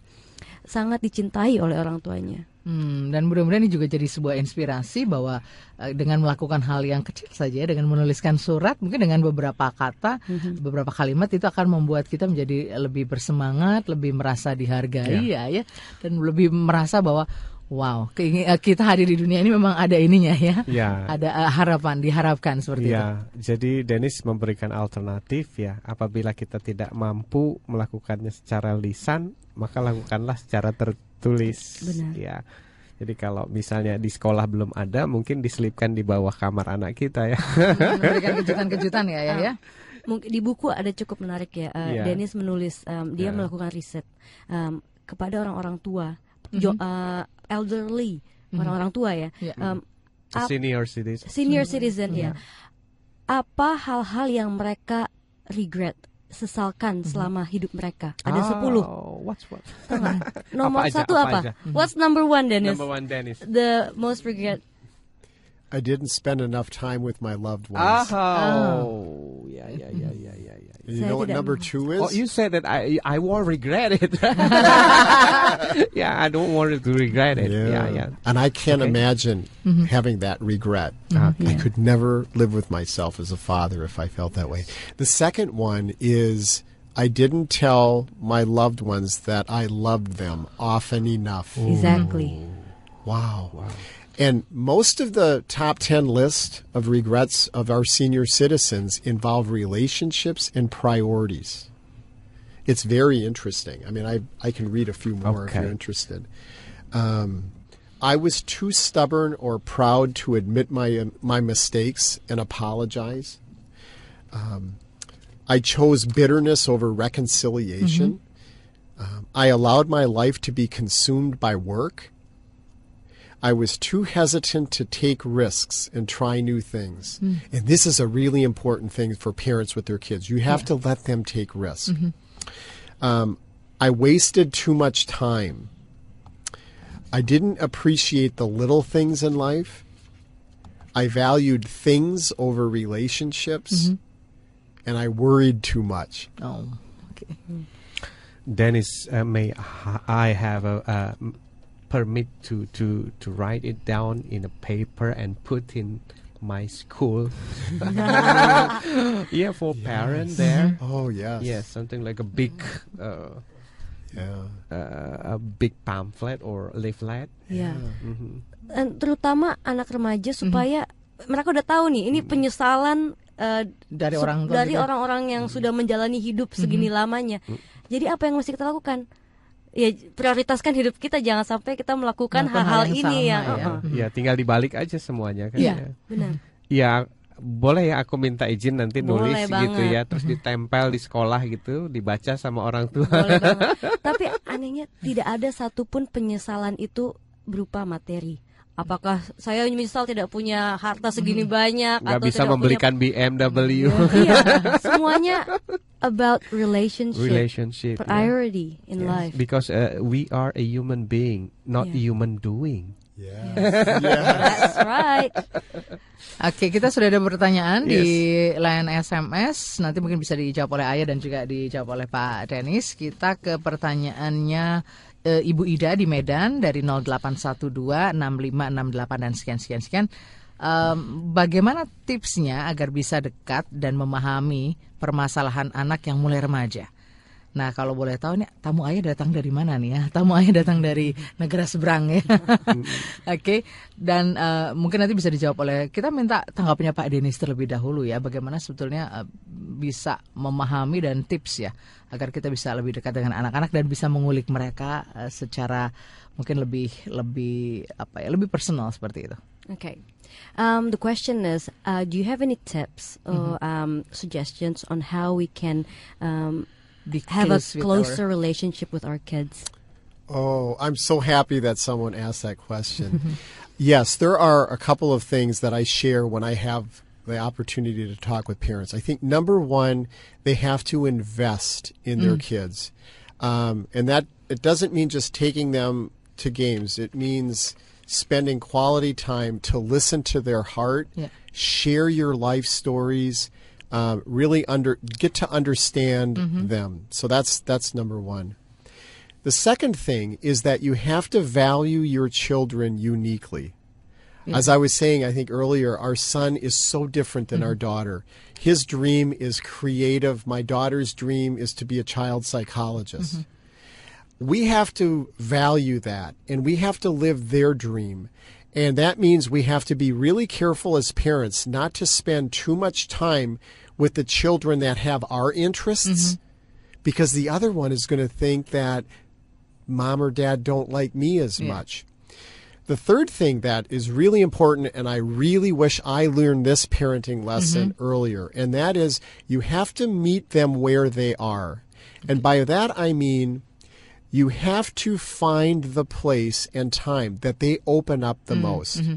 sangat dicintai oleh orang tuanya. Hmm, dan mudah-mudahan ini juga jadi sebuah inspirasi bahwa eh, dengan melakukan hal yang kecil saja, dengan menuliskan surat, mungkin dengan beberapa kata, beberapa kalimat itu akan membuat kita menjadi lebih bersemangat, lebih merasa dihargai ya, ya, dan lebih merasa bahwa wow, keingin, eh, kita hadir di dunia ini memang ada ininya ya, Ya. ada eh, harapan, diharapkan seperti itu. Ya, jadi Dennis memberikan alternatif ya. Apabila kita tidak mampu melakukannya secara lisan, maka lakukanlah secara tertulis. Benar. Ya. Jadi kalau misalnya di sekolah belum ada, mungkin diselipkan di bawah kamar anak kita ya. Memberikan kejutan-kejutan ya, ya, ya. Mungkin di buku ada cukup menarik ya. Uh, Iya. Dennis menulis, um, dia Ya. melakukan riset um, kepada orang-orang tua, jo- uh, elderly, orang-orang tua ya, Ya. Um, Ap- Senior citizen. senior citizen ya. Apa hal-hal yang mereka regret, sesalkan selama hidup mereka? Ada 10 Oh, what's what? Nomor Apa aja, satu apa apa? aja? What's number one, Dennis? Number one, Dennis. The most regret. I didn't spend enough time with my loved ones. Oh, yeah, yeah, yeah, yeah, yeah, yeah. You know what number two is? Oh, you said that I I won't regret it. yeah, I don't want to regret it. Yeah, yeah. And I can't Okay. imagine mm-hmm. having that regret. Mm-hmm. I could never live with myself as a father if I felt that way. The second one is I didn't tell my loved ones that I loved them often enough. Exactly. Wow. And most of the top 10 list of regrets of our senior citizens involve relationships and priorities. It's very interesting. I mean, I, I can read a few more if you're interested. Um, I was too stubborn or proud to admit my, my mistakes and apologize. Um, I chose bitterness over reconciliation. Um, I allowed my life to be consumed by work. I was too hesitant to take risks and try new things. And this is a really important thing for parents with their kids. You have to let them take risks. Um, I wasted too much time. I didn't appreciate the little things in life. I valued things over relationships. And I worried too much. Oh, okay. Dennis, uh, may I have a uh, m- permit to, to, to write it down in a paper and put in my school? yeah, for parents there. Oh, yes. Yes, something like a big, uh, Yeah. uh, a big pamphlet or leaflet. Ya. Mhm. Dan terutama anak remaja supaya mereka udah tahu nih ini penyesalan eh, Dari orang dari juga. orang-orang yang sudah menjalani hidup segini lamanya. Jadi apa yang mesti kita lakukan? Ya prioritaskan hidup kita jangan sampai kita melakukan hal-hal ini sama, yang ya. uh-uh. Ya, tinggal dibalik aja semuanya kan. Iya. ya. benar. Ya, boleh ya aku minta izin nanti Boleh nulis gitu banget. ya, terus ditempel di sekolah gitu, dibaca sama orang tua. Boleh. Tapi anehnya tidak ada satupun penyesalan itu berupa materi. Apakah saya menyesal tidak punya harta segini banyak Nggak atau bisa tidak membelikan BMW. punya Iya, semuanya about relationship, Relationship. priority in Yes, life. Because uh, we are a human being, not Yeah. human doing. Yeah. That's right. Oke, kita sudah ada pertanyaan di line SMS. Nanti mungkin bisa dijawab oleh Ayah dan juga dijawab oleh Pak Denis. Kita ke pertanyaannya eh, Ibu Ida di Medan dari 08126568 dan sekian sekian sekian. Em, bagaimana tipsnya agar bisa dekat dan memahami permasalahan anak yang mulai remaja? Nah, kalau boleh tahu nih tamu ayah datang dari mana nih ya? Tamu ayah datang dari negara seberang ya. Oke, dan eh, mungkin nanti bisa dijawab oleh kita minta tanggapannya Pak Denis terlebih dahulu ya. Bagaimana sebetulnya eh, bisa memahami dan tips ya agar kita bisa lebih dekat dengan anak-anak dan bisa mengulik mereka eh, secara mungkin lebih lebih apa ya lebih personal seperti itu. Okay. Um, the question is, uh, do you have any tips or Mm-hmm. um, suggestions on how we can um, Be have a closer our- relationship with our kids? Oh, I'm so happy that someone asked that question. yes, there are a couple of things that I share when I have the opportunity to talk with parents. I think number one, they have to invest in their kids. Um, and that it doesn't mean just taking them to games, it means spending quality time to listen to their heart, Yeah. share your life stories. Um, really under get to understand them. So that's that's number one. The second thing is that you have to value your children uniquely. As I was saying, I think earlier, our son is so different than our mm-hmm. daughter. His dream is creative. My daughter's dream is to be a child psychologist. Mm-hmm. We have to value that and we have to live their dream. And that means we have to be really careful as parents not to spend too much time with the children that have our interests mm-hmm. because the other one is going to think that mom or dad don't like me as Yeah. much. The third thing that is really important, and I really wish I learned this parenting mm-hmm. lesson earlier, and that is you have to meet them where they are. And by that I mean you have to find the place and time that they open up the mm-hmm. most. Mm-hmm.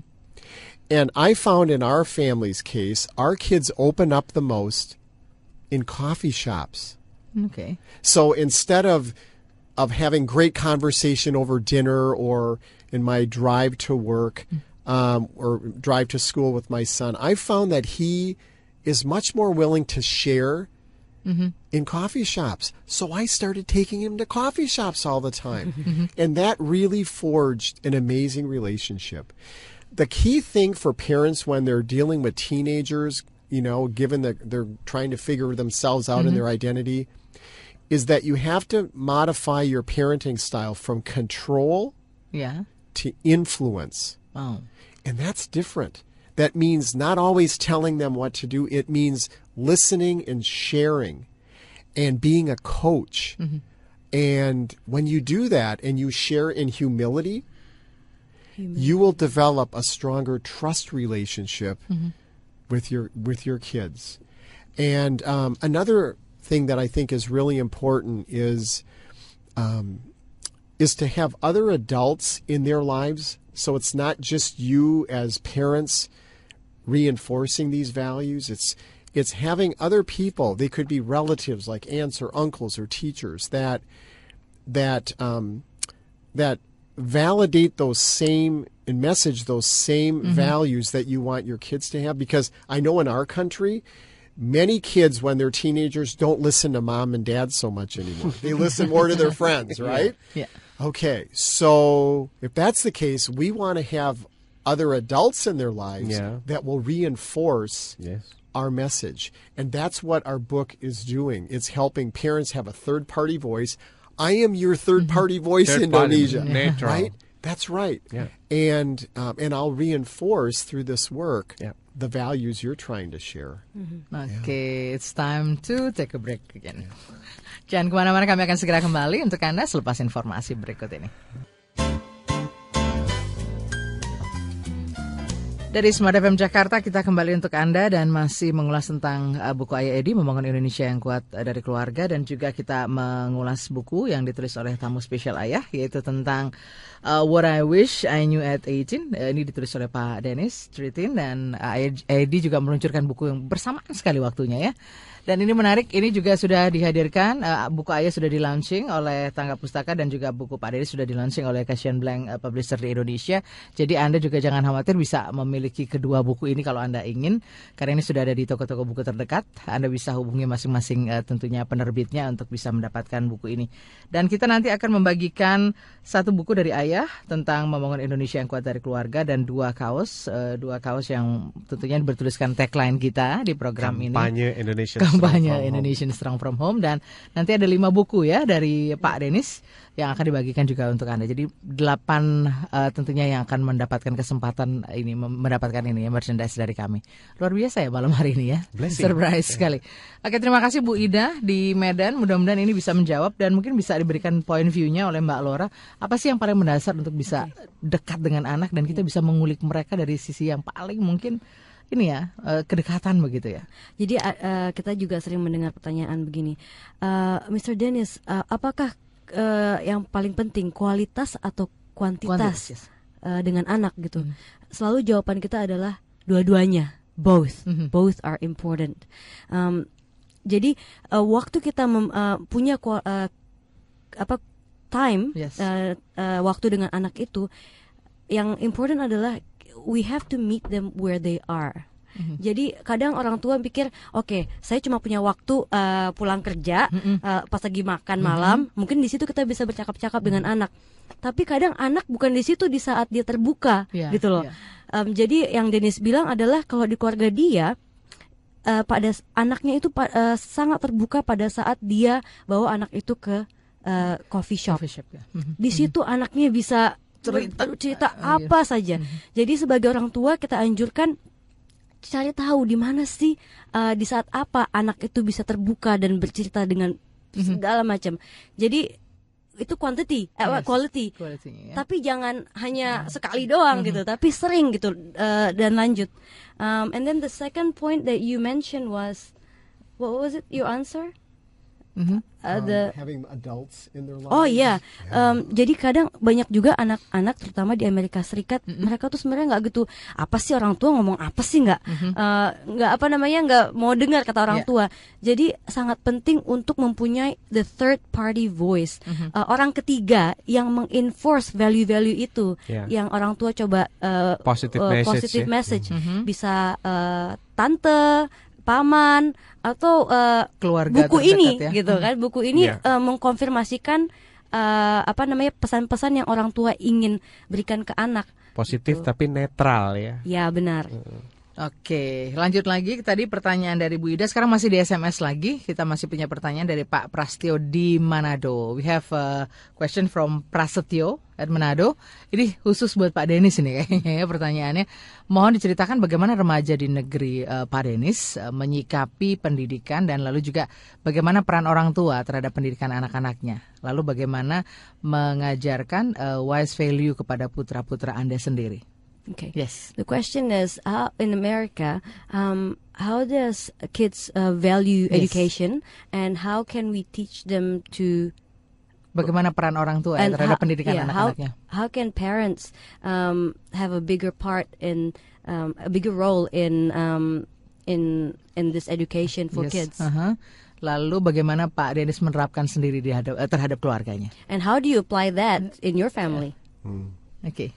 And I found in our family's case, our kids open up the most in coffee shops. Okay. So instead of of having great conversation over dinner or in my drive to work um, or drive to school with my son, I found that he is much more willing to share mm-hmm. in coffee shops. So I started taking him to coffee shops all the time. Mm-hmm. Mm-hmm. and that really forged an amazing relationship. The key thing for parents when they're dealing with teenagers, you know, given that they're trying to figure themselves out in their identity, is that you have to modify your parenting style from control Ya. to influence. Wow. And that's different. That means not always telling them what to do. It means listening and sharing and being a coach. And when you do that and you share in humility, you will develop a stronger trust relationship with your with your kids. And um, another thing that I think is really important is um, is to have other adults in their lives. So it's not just you as parents reinforcing these values. It's it's having other people. They could be relatives like aunts or uncles or teachers that that um, that validate those same and message those same values that you want your kids to have. Because I know in our country, many kids when they're teenagers don't listen to mom and dad so much anymore. they listen more to their friends, right? Yeah. Okay, so if that's the case, we want to have other adults in their lives Yeah. that will reinforce Yes. our message. And that's what our book is doing. It's helping parents have a third party voice. I am your third party voice, Third Indonesia. neutral. Right? That's right. Yeah. And um, and I'll reinforce through this work Yeah. The values you're trying to share. Oke, it's time to take a break again. Jangan ke mana-mana, kami akan segera kembali untuk Anda selepas informasi berikut ini. Dari Smart FM Jakarta kita kembali untuk Anda dan masih mengulas tentang uh, buku Ayah Edi Membangun Indonesia yang kuat uh, dari keluarga dan juga kita mengulas buku yang ditulis oleh tamu spesial Ayah yaitu tentang uh, What I Wish I Knew at 18. Uh, ini ditulis oleh Pak Dennis Tritin dan uh, Ayah Edi juga meluncurkan buku yang bersamaan sekali waktunya ya. Dan ini menarik, ini juga sudah dihadirkan, uh, buku Ayah sudah di launching oleh Tangga Pustaka dan juga buku Pak Dennis sudah di launching oleh Kasian Blank uh, Publisher di Indonesia. Jadi Anda juga jangan khawatir bisa memiliki kedua buku ini kalau Anda ingin, karena ini sudah ada di toko-toko buku terdekat. Anda bisa hubungi masing-masing uh, tentunya penerbitnya untuk bisa mendapatkan buku ini. Dan kita nanti akan membagikan satu buku dari Ayah tentang membangun Indonesia yang kuat dari keluarga dan dua kaos, uh, dua kaos yang tentunya bertuliskan tagline kita di program ini Kampanye Indonesia Home. Indonesian Strong from Home dan nanti ada lima buku ya dari Pak Denis yang akan dibagikan juga untuk anda. Jadi delapan eh, tentunya yang akan mendapatkan kesempatan ini mendapatkan ini ya merchandise dari kami. Luar biasa ya malam hari ini ya. Blessing. Surprise sekali. Oke terima kasih Bu Ida di Medan. Mudah-mudahan ini bisa menjawab dan mungkin bisa diberikan point view-nya oleh Mbak Laura. Apa sih yang paling mendasar untuk bisa dekat dengan anak dan kita bisa mengulik mereka dari sisi yang paling mungkin ini ya eh, kedekatan begitu ya. Jadi uh, kita juga sering mendengar pertanyaan begini, uh, Mr. Dennis, uh, apakah uh, yang paling penting kualitas atau kuantitas, Kuantitas, yes. uh, dengan anak gitu? Selalu jawaban kita adalah dua-duanya, both, Mhm. both are important. Um, jadi uh, waktu kita mem- uh, punya uh, apa time, Yes. uh, uh, waktu dengan anak itu, yang important adalah we have to meet them where they are. Jadi kadang orang tua pikir, oke, saya cuma punya waktu uh, pulang kerja, uh, pas lagi makan malam, mungkin di situ kita bisa bercakap-cakap dengan anak. Tapi kadang anak bukan di situ di saat dia terbuka, Iya, gitu loh. iya. Um, jadi yang Dennis bilang adalah kalau di keluarga dia, uh, pada anaknya itu uh, sangat terbuka pada saat dia bawa anak itu ke uh, coffee shop. Coffee shop ya. Mhm. Di situ anaknya bisa Cerita. cerita Ah, iya. apa saja. Jadi sebagai orang tua kita anjurkan cari tahu di mana sih uh, di saat apa anak itu bisa terbuka dan bercerita dengan segala macam. Jadi itu quantity, eh, Yes. quality. Quality-nya ya. Tapi jangan hanya sekali doang gitu, tapi sering gitu uh, dan lanjut. Um, and then the second point that you mentioned was what was it your answer? Mhm. ada um. Oh iya, Em, jadi kadang banyak juga anak-anak terutama di Amerika Serikat mereka tuh sebenarnya nggak gitu apa sih orang tua ngomong apa sih nggak nggak apa namanya nggak mau dengar kata orang Iya. tua. Jadi sangat penting untuk mempunyai the third party voice Eh, orang ketiga yang mengenforce value-value itu Iya. yang orang tua coba eh, Positive eh, message positive ya. message. bisa eh, tante paman atau eh, Keluarga buku terdekat ini ya. gitu kan buku ini Iya. eh, mengkonfirmasikan eh, apa namanya pesan-pesan yang orang tua ingin berikan ke anak Positif Gitu. tapi netral ya. ya benar Oke, lanjut lagi. Tadi pertanyaan dari Bu Ida. Sekarang masih di SMS lagi. Kita masih punya pertanyaan dari Pak Prastio di Manado. We have a question from Prasetyo at Manado. Ini khusus buat Pak Denis ini kayaknya ya pertanyaannya. Mohon diceritakan bagaimana remaja di negeri eh, Pak Denis eh, menyikapi pendidikan dan lalu juga bagaimana peran orang tua terhadap pendidikan anak-anaknya. Lalu bagaimana mengajarkan eh, wise value kepada putra-putra Anda sendiri. Okay Yes. the question is how in America um, how does kids uh, value Yes. education and how can we teach them to Bagaimana peran orang tua ya terhadap how- pendidikan yeah, how, anak-anaknya? how can parents um, have a bigger part in um, a bigger role in um, in in this education for Yes, kids aha. Lalu bagaimana Pak Denis menerapkan sendiri di hadap- terhadap keluarganya? and how do you apply that in your family Oke.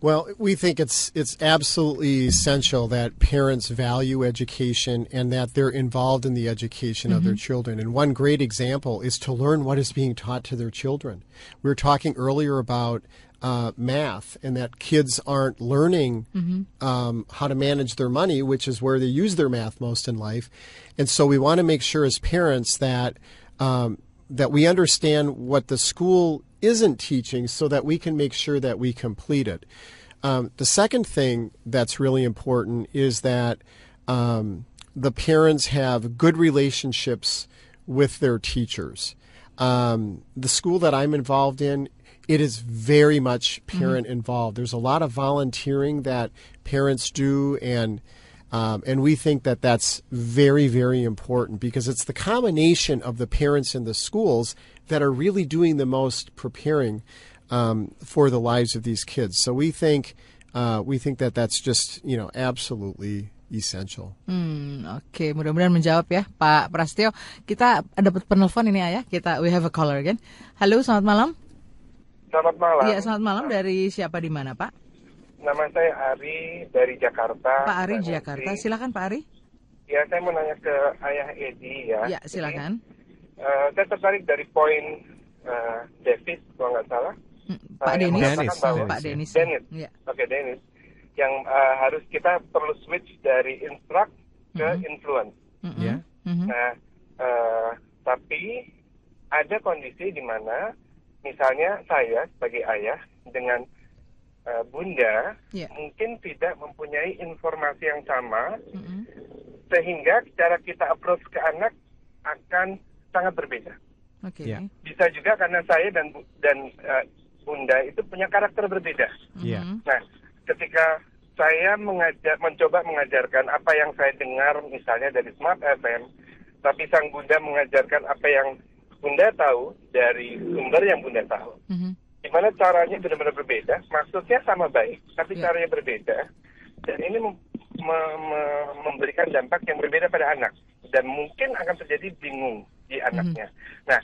Well, we think it's it's absolutely essential that parents value education and that they're involved in the education of their children. And one great example is to learn what is being taught to their children. We were talking earlier about uh, math and that kids aren't learning um, how to manage their money, which is where they use their math most in life. And so we want to make sure as parents that um, that we understand what the school isn't teaching so that we can make sure that we complete it. Um, the second thing that's really important is that um, the parents have good relationships with their teachers. Um, the school that I'm involved in, it is very much parent involved. There's a lot of volunteering that parents do, and um, and we think that that's very, very important because it's the combination of the parents and the schools that are really doing the most preparing um, for the lives of these kids. So we think uh, we think that that's just you know absolutely essential. Hmm, Oke, mudah-mudahan menjawab ya Pak Prastio. Kita dapat penelpon ini ayah. Kita we have a caller again. Halo, selamat malam. Selamat malam. Iya, selamat malam dari siapa di mana Pak? Nama saya Ari dari Jakarta. Pak Ari Jakarta. Silakan Pak Ari. Ya, saya mau nanya ke Ayah Edi ya. Ya, silakan. Jadi, eh, saya tertarik dari poin eh, Davis, kalau nggak salah. Hmm, Pak yang Denis. bahwa- Pak Denis. Dennis. Ya. Oke, Dennis. Yang eh, harus kita perlu switch dari instruct ke influence. Mm-mm. Ya. Mhm. Nah, eh, tapi ada kondisi di mana misalnya saya sebagai ayah dengan eh, bunda Ya. mungkin tidak mempunyai informasi yang sama Mm-mm. sehingga cara kita approach ke anak akan sangat berbeda. Oke. Ya. Bisa juga karena saya dan dan eh, bunda itu punya karakter berbeda. Iya. Mhm. Nah, ketika saya mengajar, mencoba mengajarkan apa yang saya dengar misalnya dari Smart FM, tapi sang bunda mengajarkan apa yang bunda tahu dari sumber yang bunda tahu. Mhm. Di mana caranya benar-benar berbeda, maksudnya sama baik, tapi Ya. caranya berbeda. Dan ini mem- me- me- memberikan dampak yang berbeda pada anak. Dan mungkin akan terjadi bingung di anaknya. Nah,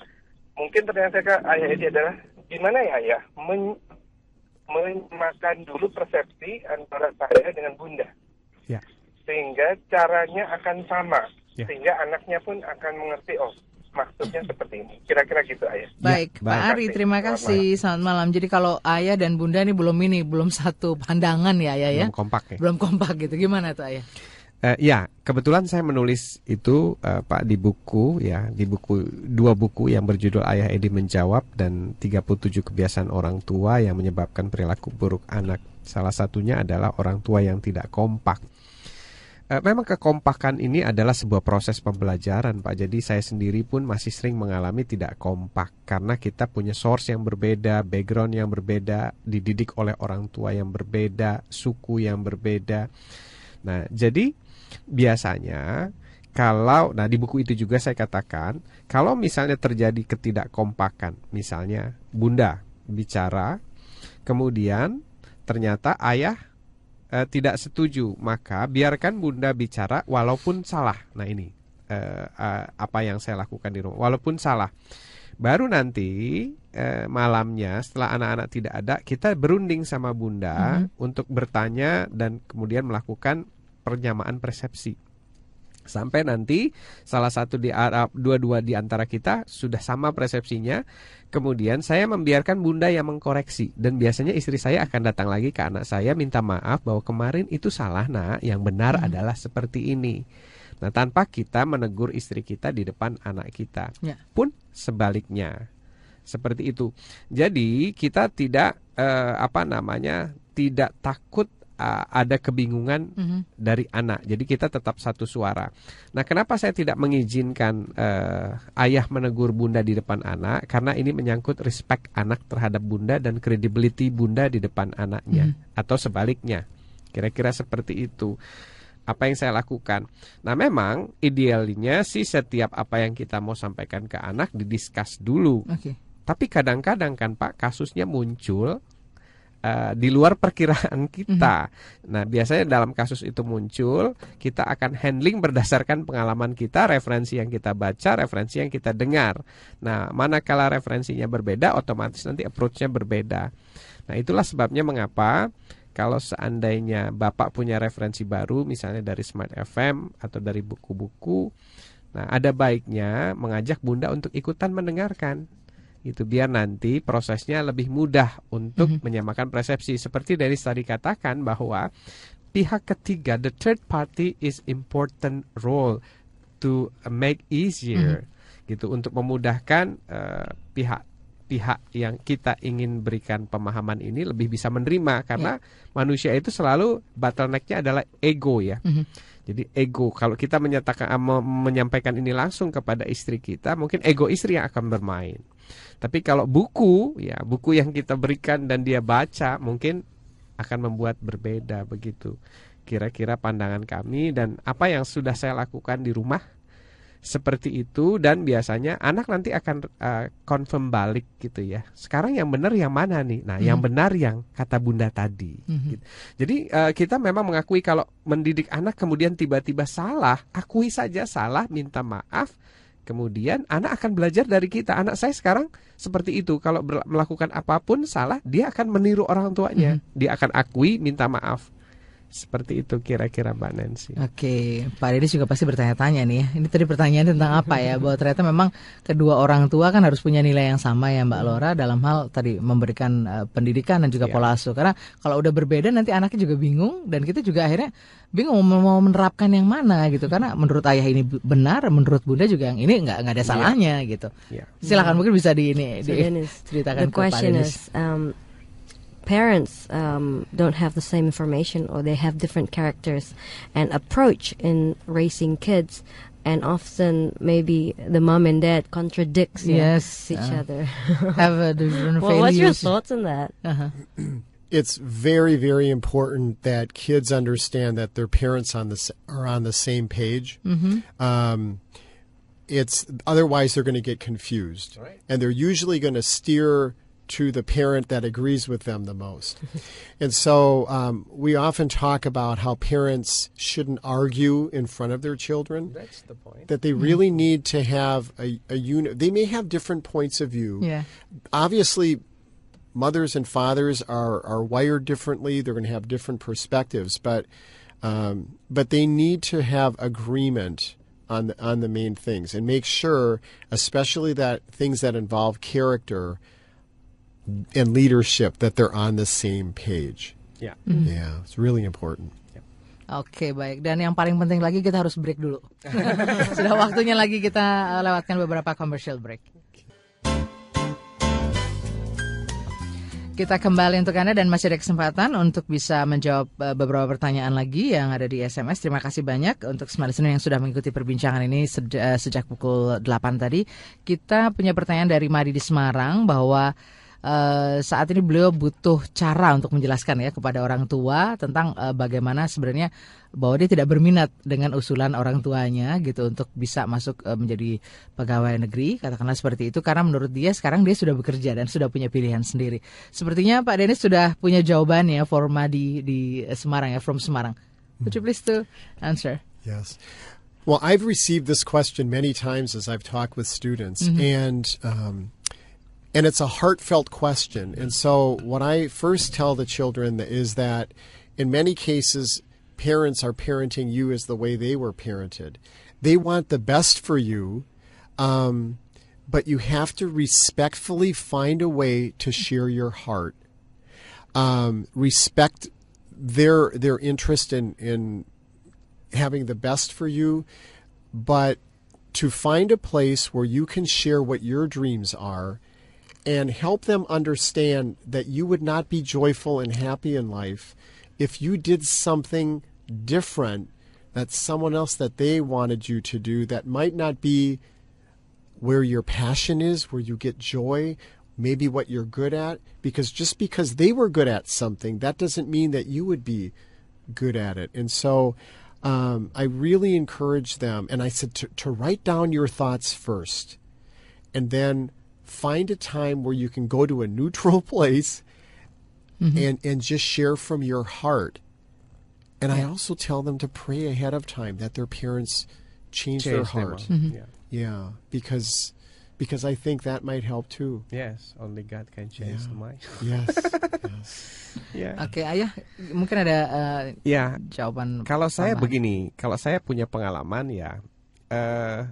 mungkin pertanyaan saya ke ayah ini adalah, gimana ya ayah men- menyamakan dulu persepsi antara saya dengan bunda. Ya. Sehingga caranya akan sama. Ya. Sehingga anaknya pun akan mengerti, oh maksudnya seperti ini. Kira-kira gitu ayah. Baik, baik. Pak Ari, terima Selamat kasih. Selamat malam. Jadi kalau ayah dan bunda ini belum ini, belum satu pandangan ya ayah ya? Belum kompak ya. Belum kompak gitu. Gimana tuh ayah? Eh, ya, kebetulan saya menulis itu eh, Pak di buku ya, di buku dua buku yang berjudul Ayah Edi menjawab dan 37 kebiasaan orang tua yang menyebabkan perilaku buruk anak. Salah satunya adalah orang tua yang tidak kompak. Eh, memang kekompakan ini adalah sebuah proses pembelajaran, Pak. Jadi saya sendiri pun masih sering mengalami tidak kompak karena kita punya source yang berbeda, background yang berbeda, dididik oleh orang tua yang berbeda, suku yang berbeda. Nah, jadi biasanya kalau nah di buku itu juga saya katakan kalau misalnya terjadi ketidakkompakan misalnya bunda bicara kemudian ternyata ayah eh, tidak setuju maka biarkan bunda bicara walaupun salah. Nah ini eh, eh, apa yang saya lakukan di rumah walaupun salah. Baru nanti eh, malamnya setelah anak-anak tidak ada kita berunding sama bunda untuk bertanya dan kemudian melakukan penyamaan persepsi. Sampai nanti salah satu di Arab dua-dua di antara kita sudah sama persepsinya. Kemudian saya membiarkan bunda yang mengkoreksi. Dan biasanya istri saya akan datang lagi ke anak saya minta maaf bahwa kemarin itu salah nak. Yang benar adalah seperti ini. Nah tanpa kita menegur istri kita di depan anak kita Ya. pun sebaliknya. Seperti itu. Jadi kita tidak eh, apa namanya tidak takut ah, ada kebingungan Mhm. dari anak. Jadi kita tetap satu suara. Nah, kenapa saya tidak mengizinkan eh, ayah menegur bunda di depan anak? Karena ini menyangkut respect anak terhadap bunda dan credibility bunda di depan anaknya, atau sebaliknya. Kira-kira seperti itu. Apa yang saya lakukan? Nah, memang idealnya sih setiap apa yang kita mau sampaikan ke anak didiskus dulu. Oke. Tapi kadang-kadang kan Pak kasusnya muncul eh, di luar perkiraan kita. Nah, biasanya dalam kasus itu muncul, kita akan handling berdasarkan pengalaman kita, referensi yang kita baca, referensi yang kita dengar. Nah, manakala referensinya berbeda, otomatis nanti approach-nya berbeda. Nah, itulah sebabnya mengapa kalau seandainya Bapak punya referensi baru misalnya dari Smart FM atau dari buku-buku, nah ada baiknya mengajak Bunda untuk ikutan mendengarkan. Itu biar nanti prosesnya lebih mudah untuk menyamakan persepsi. Seperti dari tadi katakan bahwa pihak ketiga, the third party is important role to make easier gitu untuk memudahkan eh, pihak pihak yang kita ingin berikan pemahaman ini lebih bisa menerima karena manusia itu selalu bottlenecknya adalah ego ya. Jadi ego kalau kita menyatakan ah, me- menyampaikan ini langsung kepada istri kita, mungkin ego istri yang akan bermain. Tapi kalau buku ya, buku yang kita berikan dan dia baca mungkin akan membuat berbeda begitu. Kira-kira pandangan kami dan apa yang sudah saya lakukan di rumah seperti itu dan biasanya anak nanti akan uh, confirm balik gitu ya. Sekarang yang benar yang mana nih? Nah, yang benar yang kata Bunda tadi. gitu. Jadi uh, kita memang mengakui kalau mendidik anak kemudian tiba-tiba salah, akui saja salah, minta maaf. Kemudian anak akan belajar dari kita. Anak saya sekarang seperti itu. Kalau melakukan apa pun salah, dia akan meniru orang tuanya. Dia akan akui, minta maaf. Seperti itu kira-kira Mbak Nancy. Oke, Pak Deddy juga pasti bertanya-tanya nih ya. Ini tadi pertanyaan tentang apa ya? Bahwa ternyata memang kedua orang tua kan harus punya nilai yang sama ya Mbak Lora dalam hal tadi memberikan eh, pendidikan dan juga Ya. pola asuh. Karena kalau udah berbeda nanti anaknya juga bingung dan kita juga akhirnya bingung mau, mau menerapkan yang mana gitu. Karena menurut ayah ini benar, menurut bunda juga yang ini nggak nggak ada salahnya gitu. Ya. Silakan mungkin bisa di ini So di, Dennis, ceritakan the ke Pak question Dennis. is, um, parents um, don't have the same information or they have different characters and approach in raising kids. And often, maybe the mom and dad contradicts yeah, Yes, each uh, other. Have a different well, what's your thoughts on that? Uh-huh. it's very very important that kids understand that their parents on the are on the same page. Um, it's otherwise they're going to get confused, and they're usually going to steer to the parent that agrees with them the most. and so um, we often talk about how parents shouldn't argue in front of their children. That's the point. That they really need to have a, a unit. They may have different points of view Yeah. obviously mothers and fathers are, are wired differently they're going to have different perspectives but um, but they need to have agreement on the, on the main things and make sure especially that things that involve character and leadership that they're on the same page Ya. yeah it's really important Oke baik dan yang paling penting lagi kita harus break dulu. Sudah waktunya lagi kita lewatkan beberapa commercial break. Kita kembali untuk Anda dan masih ada kesempatan untuk bisa menjawab uh, beberapa pertanyaan lagi yang ada di SMS. Terima kasih banyak untuk semua listener yang sudah mengikuti perbincangan ini sejak pukul 8 tadi. Kita punya pertanyaan dari Mari di Semarang bahwa eh, saat ini beliau butuh cara untuk menjelaskan ya kepada orang tua tentang eh, bagaimana sebenarnya bahwa dia tidak berminat dengan usulan orang tuanya gitu untuk bisa masuk eh, menjadi pegawai negeri katakanlah seperti itu karena menurut dia sekarang dia sudah bekerja dan sudah punya pilihan sendiri. Sepertinya Pak Denis sudah punya jawabannya forma di di Semarang ya from Semarang. Would you please to answer? Yes. Well, I've received this question many times as I've talked with students, and um, and it's a heartfelt question. And so, what I first tell the children is that, in many cases, parents are parenting you as the way they were parented. They want the best for you, um, but you have to respectfully find a way to share your heart. Um, respect their their interest in in having the best for you, but to find a place where you can share what your dreams are and help them understand that you would not be joyful and happy in life if you did something different that someone else that they wanted you to do that might not be where your passion is, where you get joy, maybe what you're good at. Because just because they were good at something, that doesn't mean that you would be good at it. And so um, I really encourage them, and I said to, to write down your thoughts first, and then find a time where you can go to a neutral place and, and just share from your heart. And I also tell them to pray ahead of time that their parents change, their Change them heart. all. Yeah. Yeah, because because I think that might help too. Yes, only God can change Yeah. the mind. Yes. yes. Yeah. Oke, Ayah, mungkin ada eh, Ya, jawaban kalau saya tambahan. begini, kalau saya punya pengalaman ya, eh,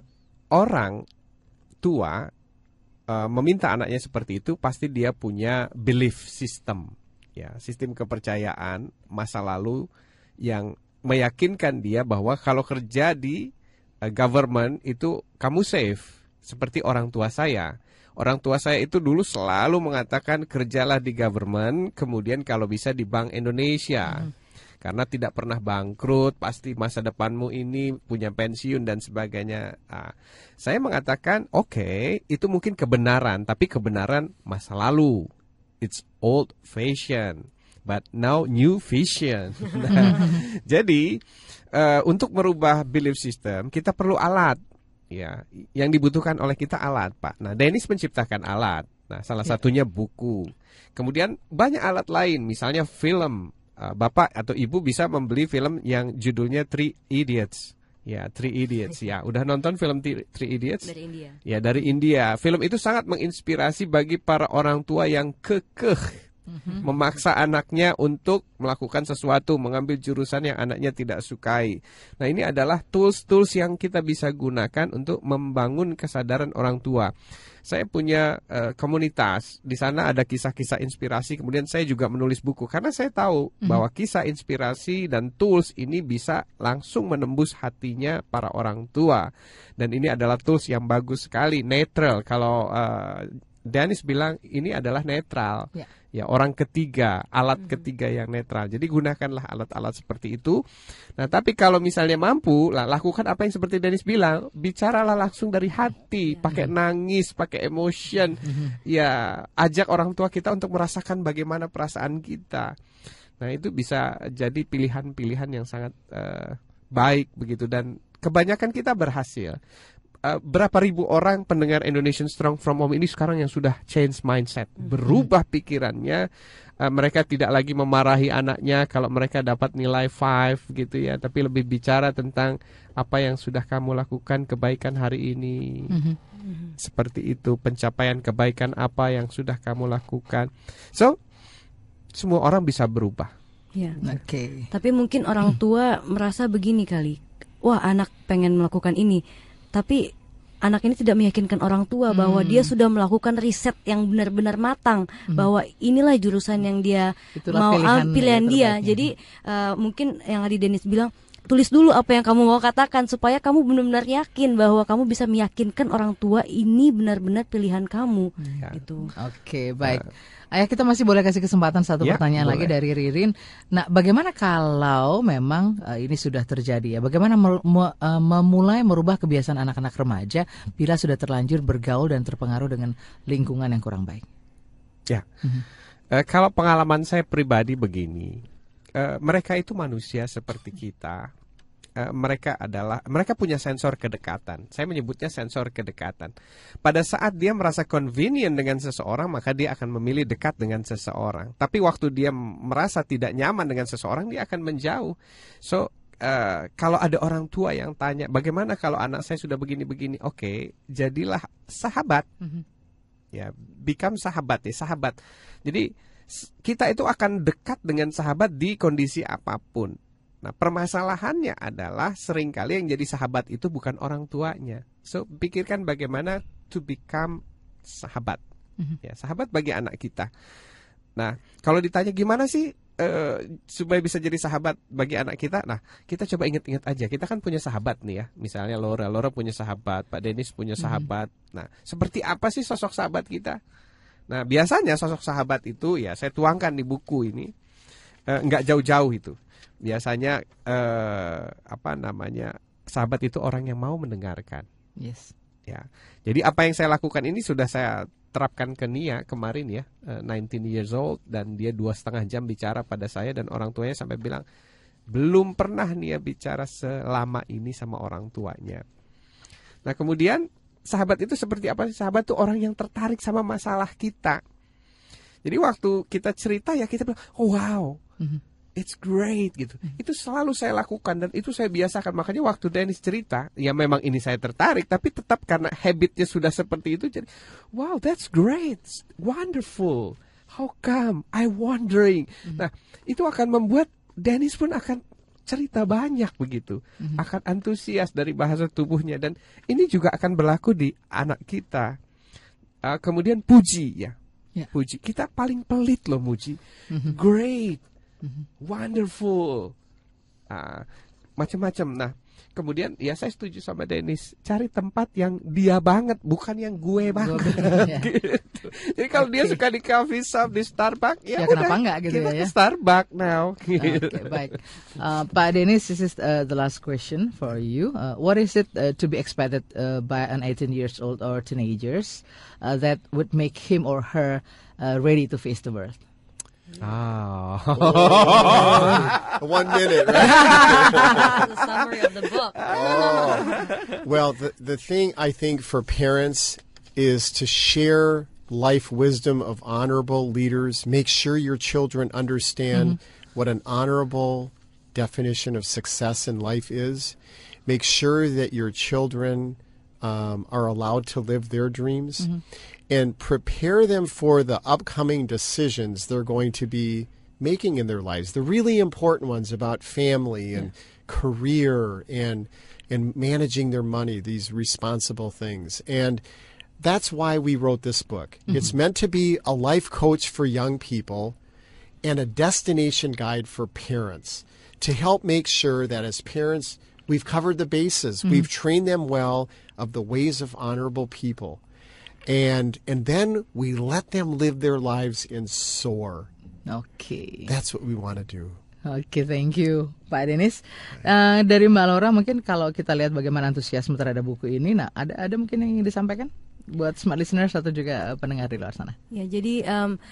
orang tua eh, meminta anaknya seperti itu pasti dia punya belief system, ya, sistem kepercayaan masa lalu yang meyakinkan dia bahwa kalau kerja di eh, government itu kamu safe, seperti orang tua saya. Orang tua saya itu dulu selalu mengatakan kerjalah di government, kemudian kalau bisa di Bank Indonesia. Karena tidak pernah bangkrut, pasti masa depanmu ini punya pensiun dan sebagainya. Ah, saya mengatakan, oke, itu mungkin kebenaran, tapi kebenaran masa lalu. It's old fashion, but now new vision. Nah, jadi eh, untuk merubah belief system kita perlu alat. Ya, yang dibutuhkan oleh kita alat, Pak. Nah, Dennis menciptakan alat. Nah, salah satunya buku. Kemudian banyak alat lain, misalnya film. Uh, Bapak atau Ibu bisa membeli film yang judulnya Three Idiots. Ya, Three Idiots. Ya, udah nonton film Three Three Idiots? dari India. Ya, dari India. Film itu sangat menginspirasi bagi para orang tua yang kekeh memaksa anaknya untuk melakukan sesuatu, mengambil jurusan yang anaknya tidak sukai. Nah, ini adalah tools-tools yang kita bisa gunakan untuk membangun kesadaran orang tua. Saya punya eh, komunitas, di sana ada kisah-kisah inspirasi, kemudian saya juga menulis buku karena saya tahu bahwa kisah inspirasi dan tools ini bisa langsung menembus hatinya para orang tua. Dan ini adalah tools yang bagus sekali, netral. Kalau eh, Dennis bilang ini adalah netral. Ya. Ya, orang ketiga, alat ketiga yang netral. Jadi gunakanlah alat-alat seperti itu. Nah, tapi kalau misalnya mampu, lah lakukan apa yang seperti Dennis bilang, bicaralah langsung dari hati, pakai nangis, pakai emotion. Ya, ajak orang tua kita untuk merasakan bagaimana perasaan kita. Nah, itu bisa jadi pilihan-pilihan yang sangat eh, baik begitu dan kebanyakan kita berhasil. Eh, berapa ribu orang pendengar Indonesian Strong From Home ini sekarang yang sudah change mindset, berubah pikirannya. Eh, mereka tidak lagi memarahi anaknya kalau mereka dapat nilai 5 gitu ya, tapi lebih bicara tentang apa yang sudah kamu lakukan kebaikan hari ini. Seperti itu, pencapaian kebaikan apa yang sudah kamu lakukan. So, semua orang bisa berubah. Ya. Oke. Tapi mungkin orang tua merasa begini kali. Wah, anak pengen melakukan ini. Tapi anak ini tidak meyakinkan orang tua bahwa dia sudah melakukan riset yang benar-benar matang bahwa inilah jurusan yang dia Itulah mau pilihan am- pilihan yang dia. terbaiknya. Jadi eh, mungkin yang tadi Dennis bilang tulis dulu apa yang kamu mau katakan supaya kamu benar-benar yakin bahwa kamu bisa meyakinkan orang tua ini benar-benar pilihan kamu. Ya. Gitu. Oke, baik. Ayah kita masih boleh kasih kesempatan satu Ya, pertanyaan lagi boleh. dari Ririn. Nah, bagaimana kalau memang eh, ini sudah terjadi ya? Bagaimana mel- me- eh, memulai merubah kebiasaan anak-anak remaja bila sudah terlanjur bergaul dan terpengaruh dengan lingkungan yang kurang baik? Ya, Eh, kalau pengalaman saya pribadi begini, eh, mereka itu manusia seperti kita. Eh, mereka adalah mereka punya sensor kedekatan. Saya menyebutnya sensor kedekatan. Pada saat dia merasa convenient dengan seseorang, maka dia akan memilih dekat dengan seseorang. Tapi waktu dia merasa tidak nyaman dengan seseorang, dia akan menjauh. So eh, kalau ada orang tua yang tanya, bagaimana kalau anak saya sudah begini-begini? Oke, jadilah sahabat ya become sahabat ya sahabat jadi kita itu akan dekat dengan sahabat di kondisi apa pun. Nah permasalahannya adalah sering kali yang jadi sahabat itu bukan orang tuanya. So pikirkan bagaimana to become sahabat. Ya sahabat bagi anak kita. Nah kalau ditanya gimana sih eh, supaya bisa jadi sahabat bagi anak kita? Nah kita coba ingat-ingat aja. Kita kan punya sahabat nih ya. Misalnya Laura Laura punya sahabat Pak Denis punya sahabat. Nah seperti apa sih sosok sahabat kita nah biasanya sosok sahabat itu ya saya tuangkan di buku ini eh, nggak jauh-jauh itu biasanya eh, apa namanya sahabat itu orang yang mau mendengarkan Yes. ya. Jadi apa yang saya lakukan ini sudah saya terapkan ke Nia kemarin ya, eh, 19 years old dan dia dua setengah jam bicara pada saya dan orang tuanya sampai bilang belum pernah Nia bicara selama ini sama orang tuanya. Nah kemudian sahabat itu seperti apa sih? Sahabat itu orang yang tertarik sama masalah kita. Jadi waktu kita cerita ya kita bilang, oh wow, it's great gitu. Itu selalu saya lakukan dan itu saya biasakan. Makanya waktu Dennis cerita, ya memang ini saya tertarik, tapi tetap karena habitnya sudah seperti itu, jadi wow, that's great, wonderful. How come? I wondering. Nah, itu akan membuat Dennis pun akan cerita banyak begitu, akan antusias dari bahasa tubuhnya dan ini juga akan berlaku di anak kita. Uh, kemudian puji ya, Ya. puji. Kita paling pelit loh muji. Great, wonderful, Ah, macam-macam. Nah, kemudian ya saya setuju sama Dennis, cari tempat yang dia banget, bukan yang gue banget. ya. gitu. Jadi kalau dia suka di coffee shop, di Starbucks, ya, Ya, udah, kenapa enggak gitu kita ya, ke? Starbucks now. Oke, baik. Uh, Pak Denis, this is uh, the last question for you. Uh, what is it uh, to be expected uh, by an 18 years old or teenagers uh, that would make him or her uh, ready to face the world? Ah. One minute, right? the summary of the book. Oh. Well, the, the thing I think for parents is to share life wisdom of honorable leaders. Make sure your children understand what an honorable definition of success in life is. Make sure that your children um, are allowed to live their dreams and prepare them for the upcoming decisions they're going to be making in their lives. The really important ones about family and career and and managing their money, these responsible things. And that's why we wrote this book. Mm-hmm. It's meant to be a life coach for young people and a destination guide for parents to help make sure that as parents we've covered the bases. Mm-hmm. We've trained them well of the ways of honorable people. And and then we let them live their lives and soar. Oke. That's what we want to do. Oke, thank you, Pak Denis. Eh, dari Mbak Laura, mungkin kalau kita lihat bagaimana antusiasme terhadap buku ini, nah ada ada mungkin yang ingin disampaikan buat smart listeners atau juga eh, pendengar di luar sana. Ya, jadi em,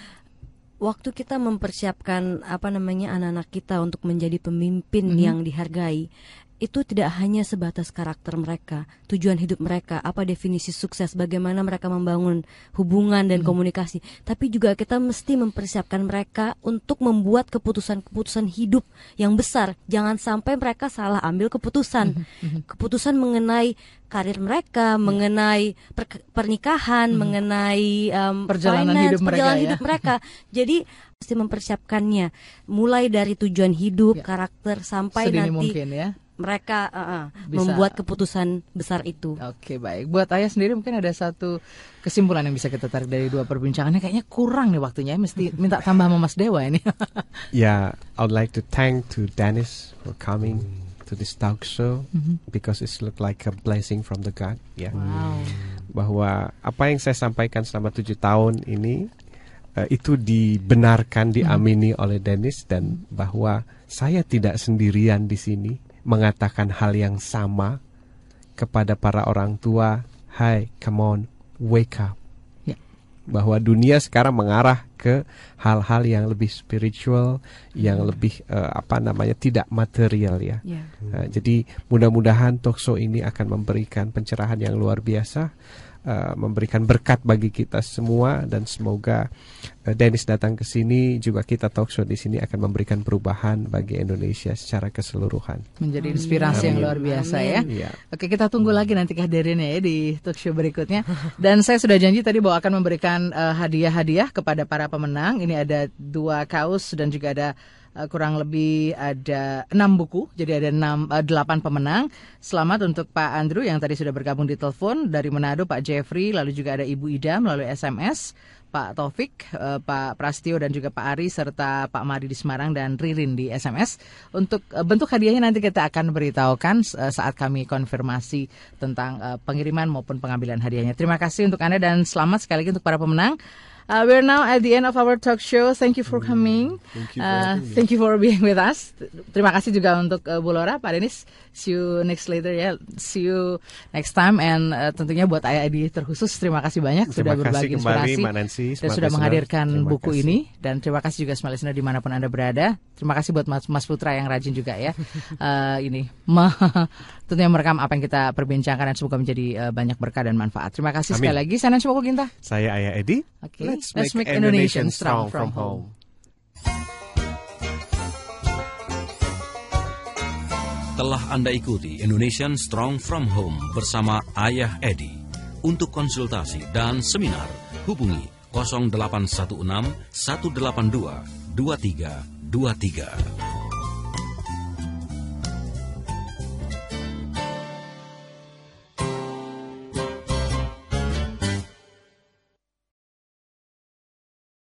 waktu kita mempersiapkan apa namanya anak-anak kita untuk menjadi pemimpin yang dihargai, itu tidak hanya sebatas karakter mereka, tujuan hidup mereka, apa definisi sukses, bagaimana mereka membangun hubungan dan komunikasi, tapi juga kita mesti mempersiapkan mereka untuk membuat keputusan-keputusan hidup yang besar. Jangan sampai mereka salah ambil keputusan. Keputusan mengenai karir mereka, mengenai per- pernikahan, mengenai em, Perjalanan finance, hidup mereka perjalanan ya. hidup mereka. Jadi mesti mempersiapkannya mulai dari tujuan hidup, Ya. karakter sampai Sedini nanti mungkin ya. Mereka uh, uh, Bisa. membuat keputusan besar itu. Oke baik. Buat ayah sendiri mungkin ada satu kesimpulan yang bisa kita tarik dari dua perbincangannya. Kayaknya kurang nih waktunya. Mesti minta tambah sama Mas Dewa ini. Yeah, I would like to thank to Dennis for coming to this talk show because it's look like a blessing from the God. Ya, Wow. bahwa apa yang saya sampaikan selama tujuh tahun ini eh, itu dibenarkan, diamini oleh Dennis dan bahwa saya tidak sendirian di sini mengatakan hal yang sama kepada para orang tua. Hai, come on, wake up. Ya. bahwa dunia sekarang mengarah ke hal-hal yang lebih spiritual, yang lebih eh, apa namanya tidak material ya. Ya. Uh, jadi mudah-mudahan talkshow ini akan memberikan pencerahan yang luar biasa, uh, memberikan berkat bagi kita semua dan semoga uh, Dennis datang ke sini juga kita talkshow di sini akan memberikan perubahan bagi Indonesia secara keseluruhan. Menjadi inspirasi yang Amin. luar biasa ya. Iya. Oke, kita tunggu lagi nanti kehadirannya ya di talk show berikutnya. Dan saya sudah janji tadi bahwa akan memberikan eh, hadiah-hadiah kepada para pemenang. Ini ada dua kaos dan juga ada eh, kurang lebih ada enam buku. Jadi ada enam eh, delapan pemenang. Selamat untuk Pak Andrew yang tadi sudah bergabung di telepon dari Manado, Pak Jeffrey, lalu juga ada Ibu Ida melalui SMS. Pak Taufik, eh, Pak Prastio dan juga Pak Ari serta Pak Mari di Semarang dan Ririn di SMS. Untuk bentuk hadiahnya nanti kita akan beritahukan saat kami konfirmasi tentang pengiriman maupun pengambilan hadiahnya. Terima kasih untuk Anda dan selamat sekali lagi untuk para pemenang. Uh, we're now at the end of our talk show. Thank you for coming. Thank you for Uh, having me. thank you for being with us. Terima kasih juga untuk uh, Bu Laura, Pak Denis. See you next later ya. See you next time and uh, tentunya buat Ayah Edi terkhusus terima kasih banyak sudah Terima kasih berbagi kembali, inspirasi Mbak Nancy, dan sudah Listener. menghadirkan Terima buku kasih. ini dan terima kasih juga smart listener di mana pun anda berada. Terima kasih buat Mas, Mas Putra yang rajin juga ya. Eh, ini tentunya merekam apa yang kita perbincangkan dan semoga menjadi eh, banyak berkah dan manfaat. Terima kasih Amin. sekali lagi. Saya Nancy Ginta. Saya Ayah Edi. Oke. Let's, Let's make, make Indonesian Indonesian strong from home. Telah Anda ikuti Indonesian Strong from Home bersama Ayah Edi. Untuk konsultasi dan seminar, hubungi 0816 182 2323.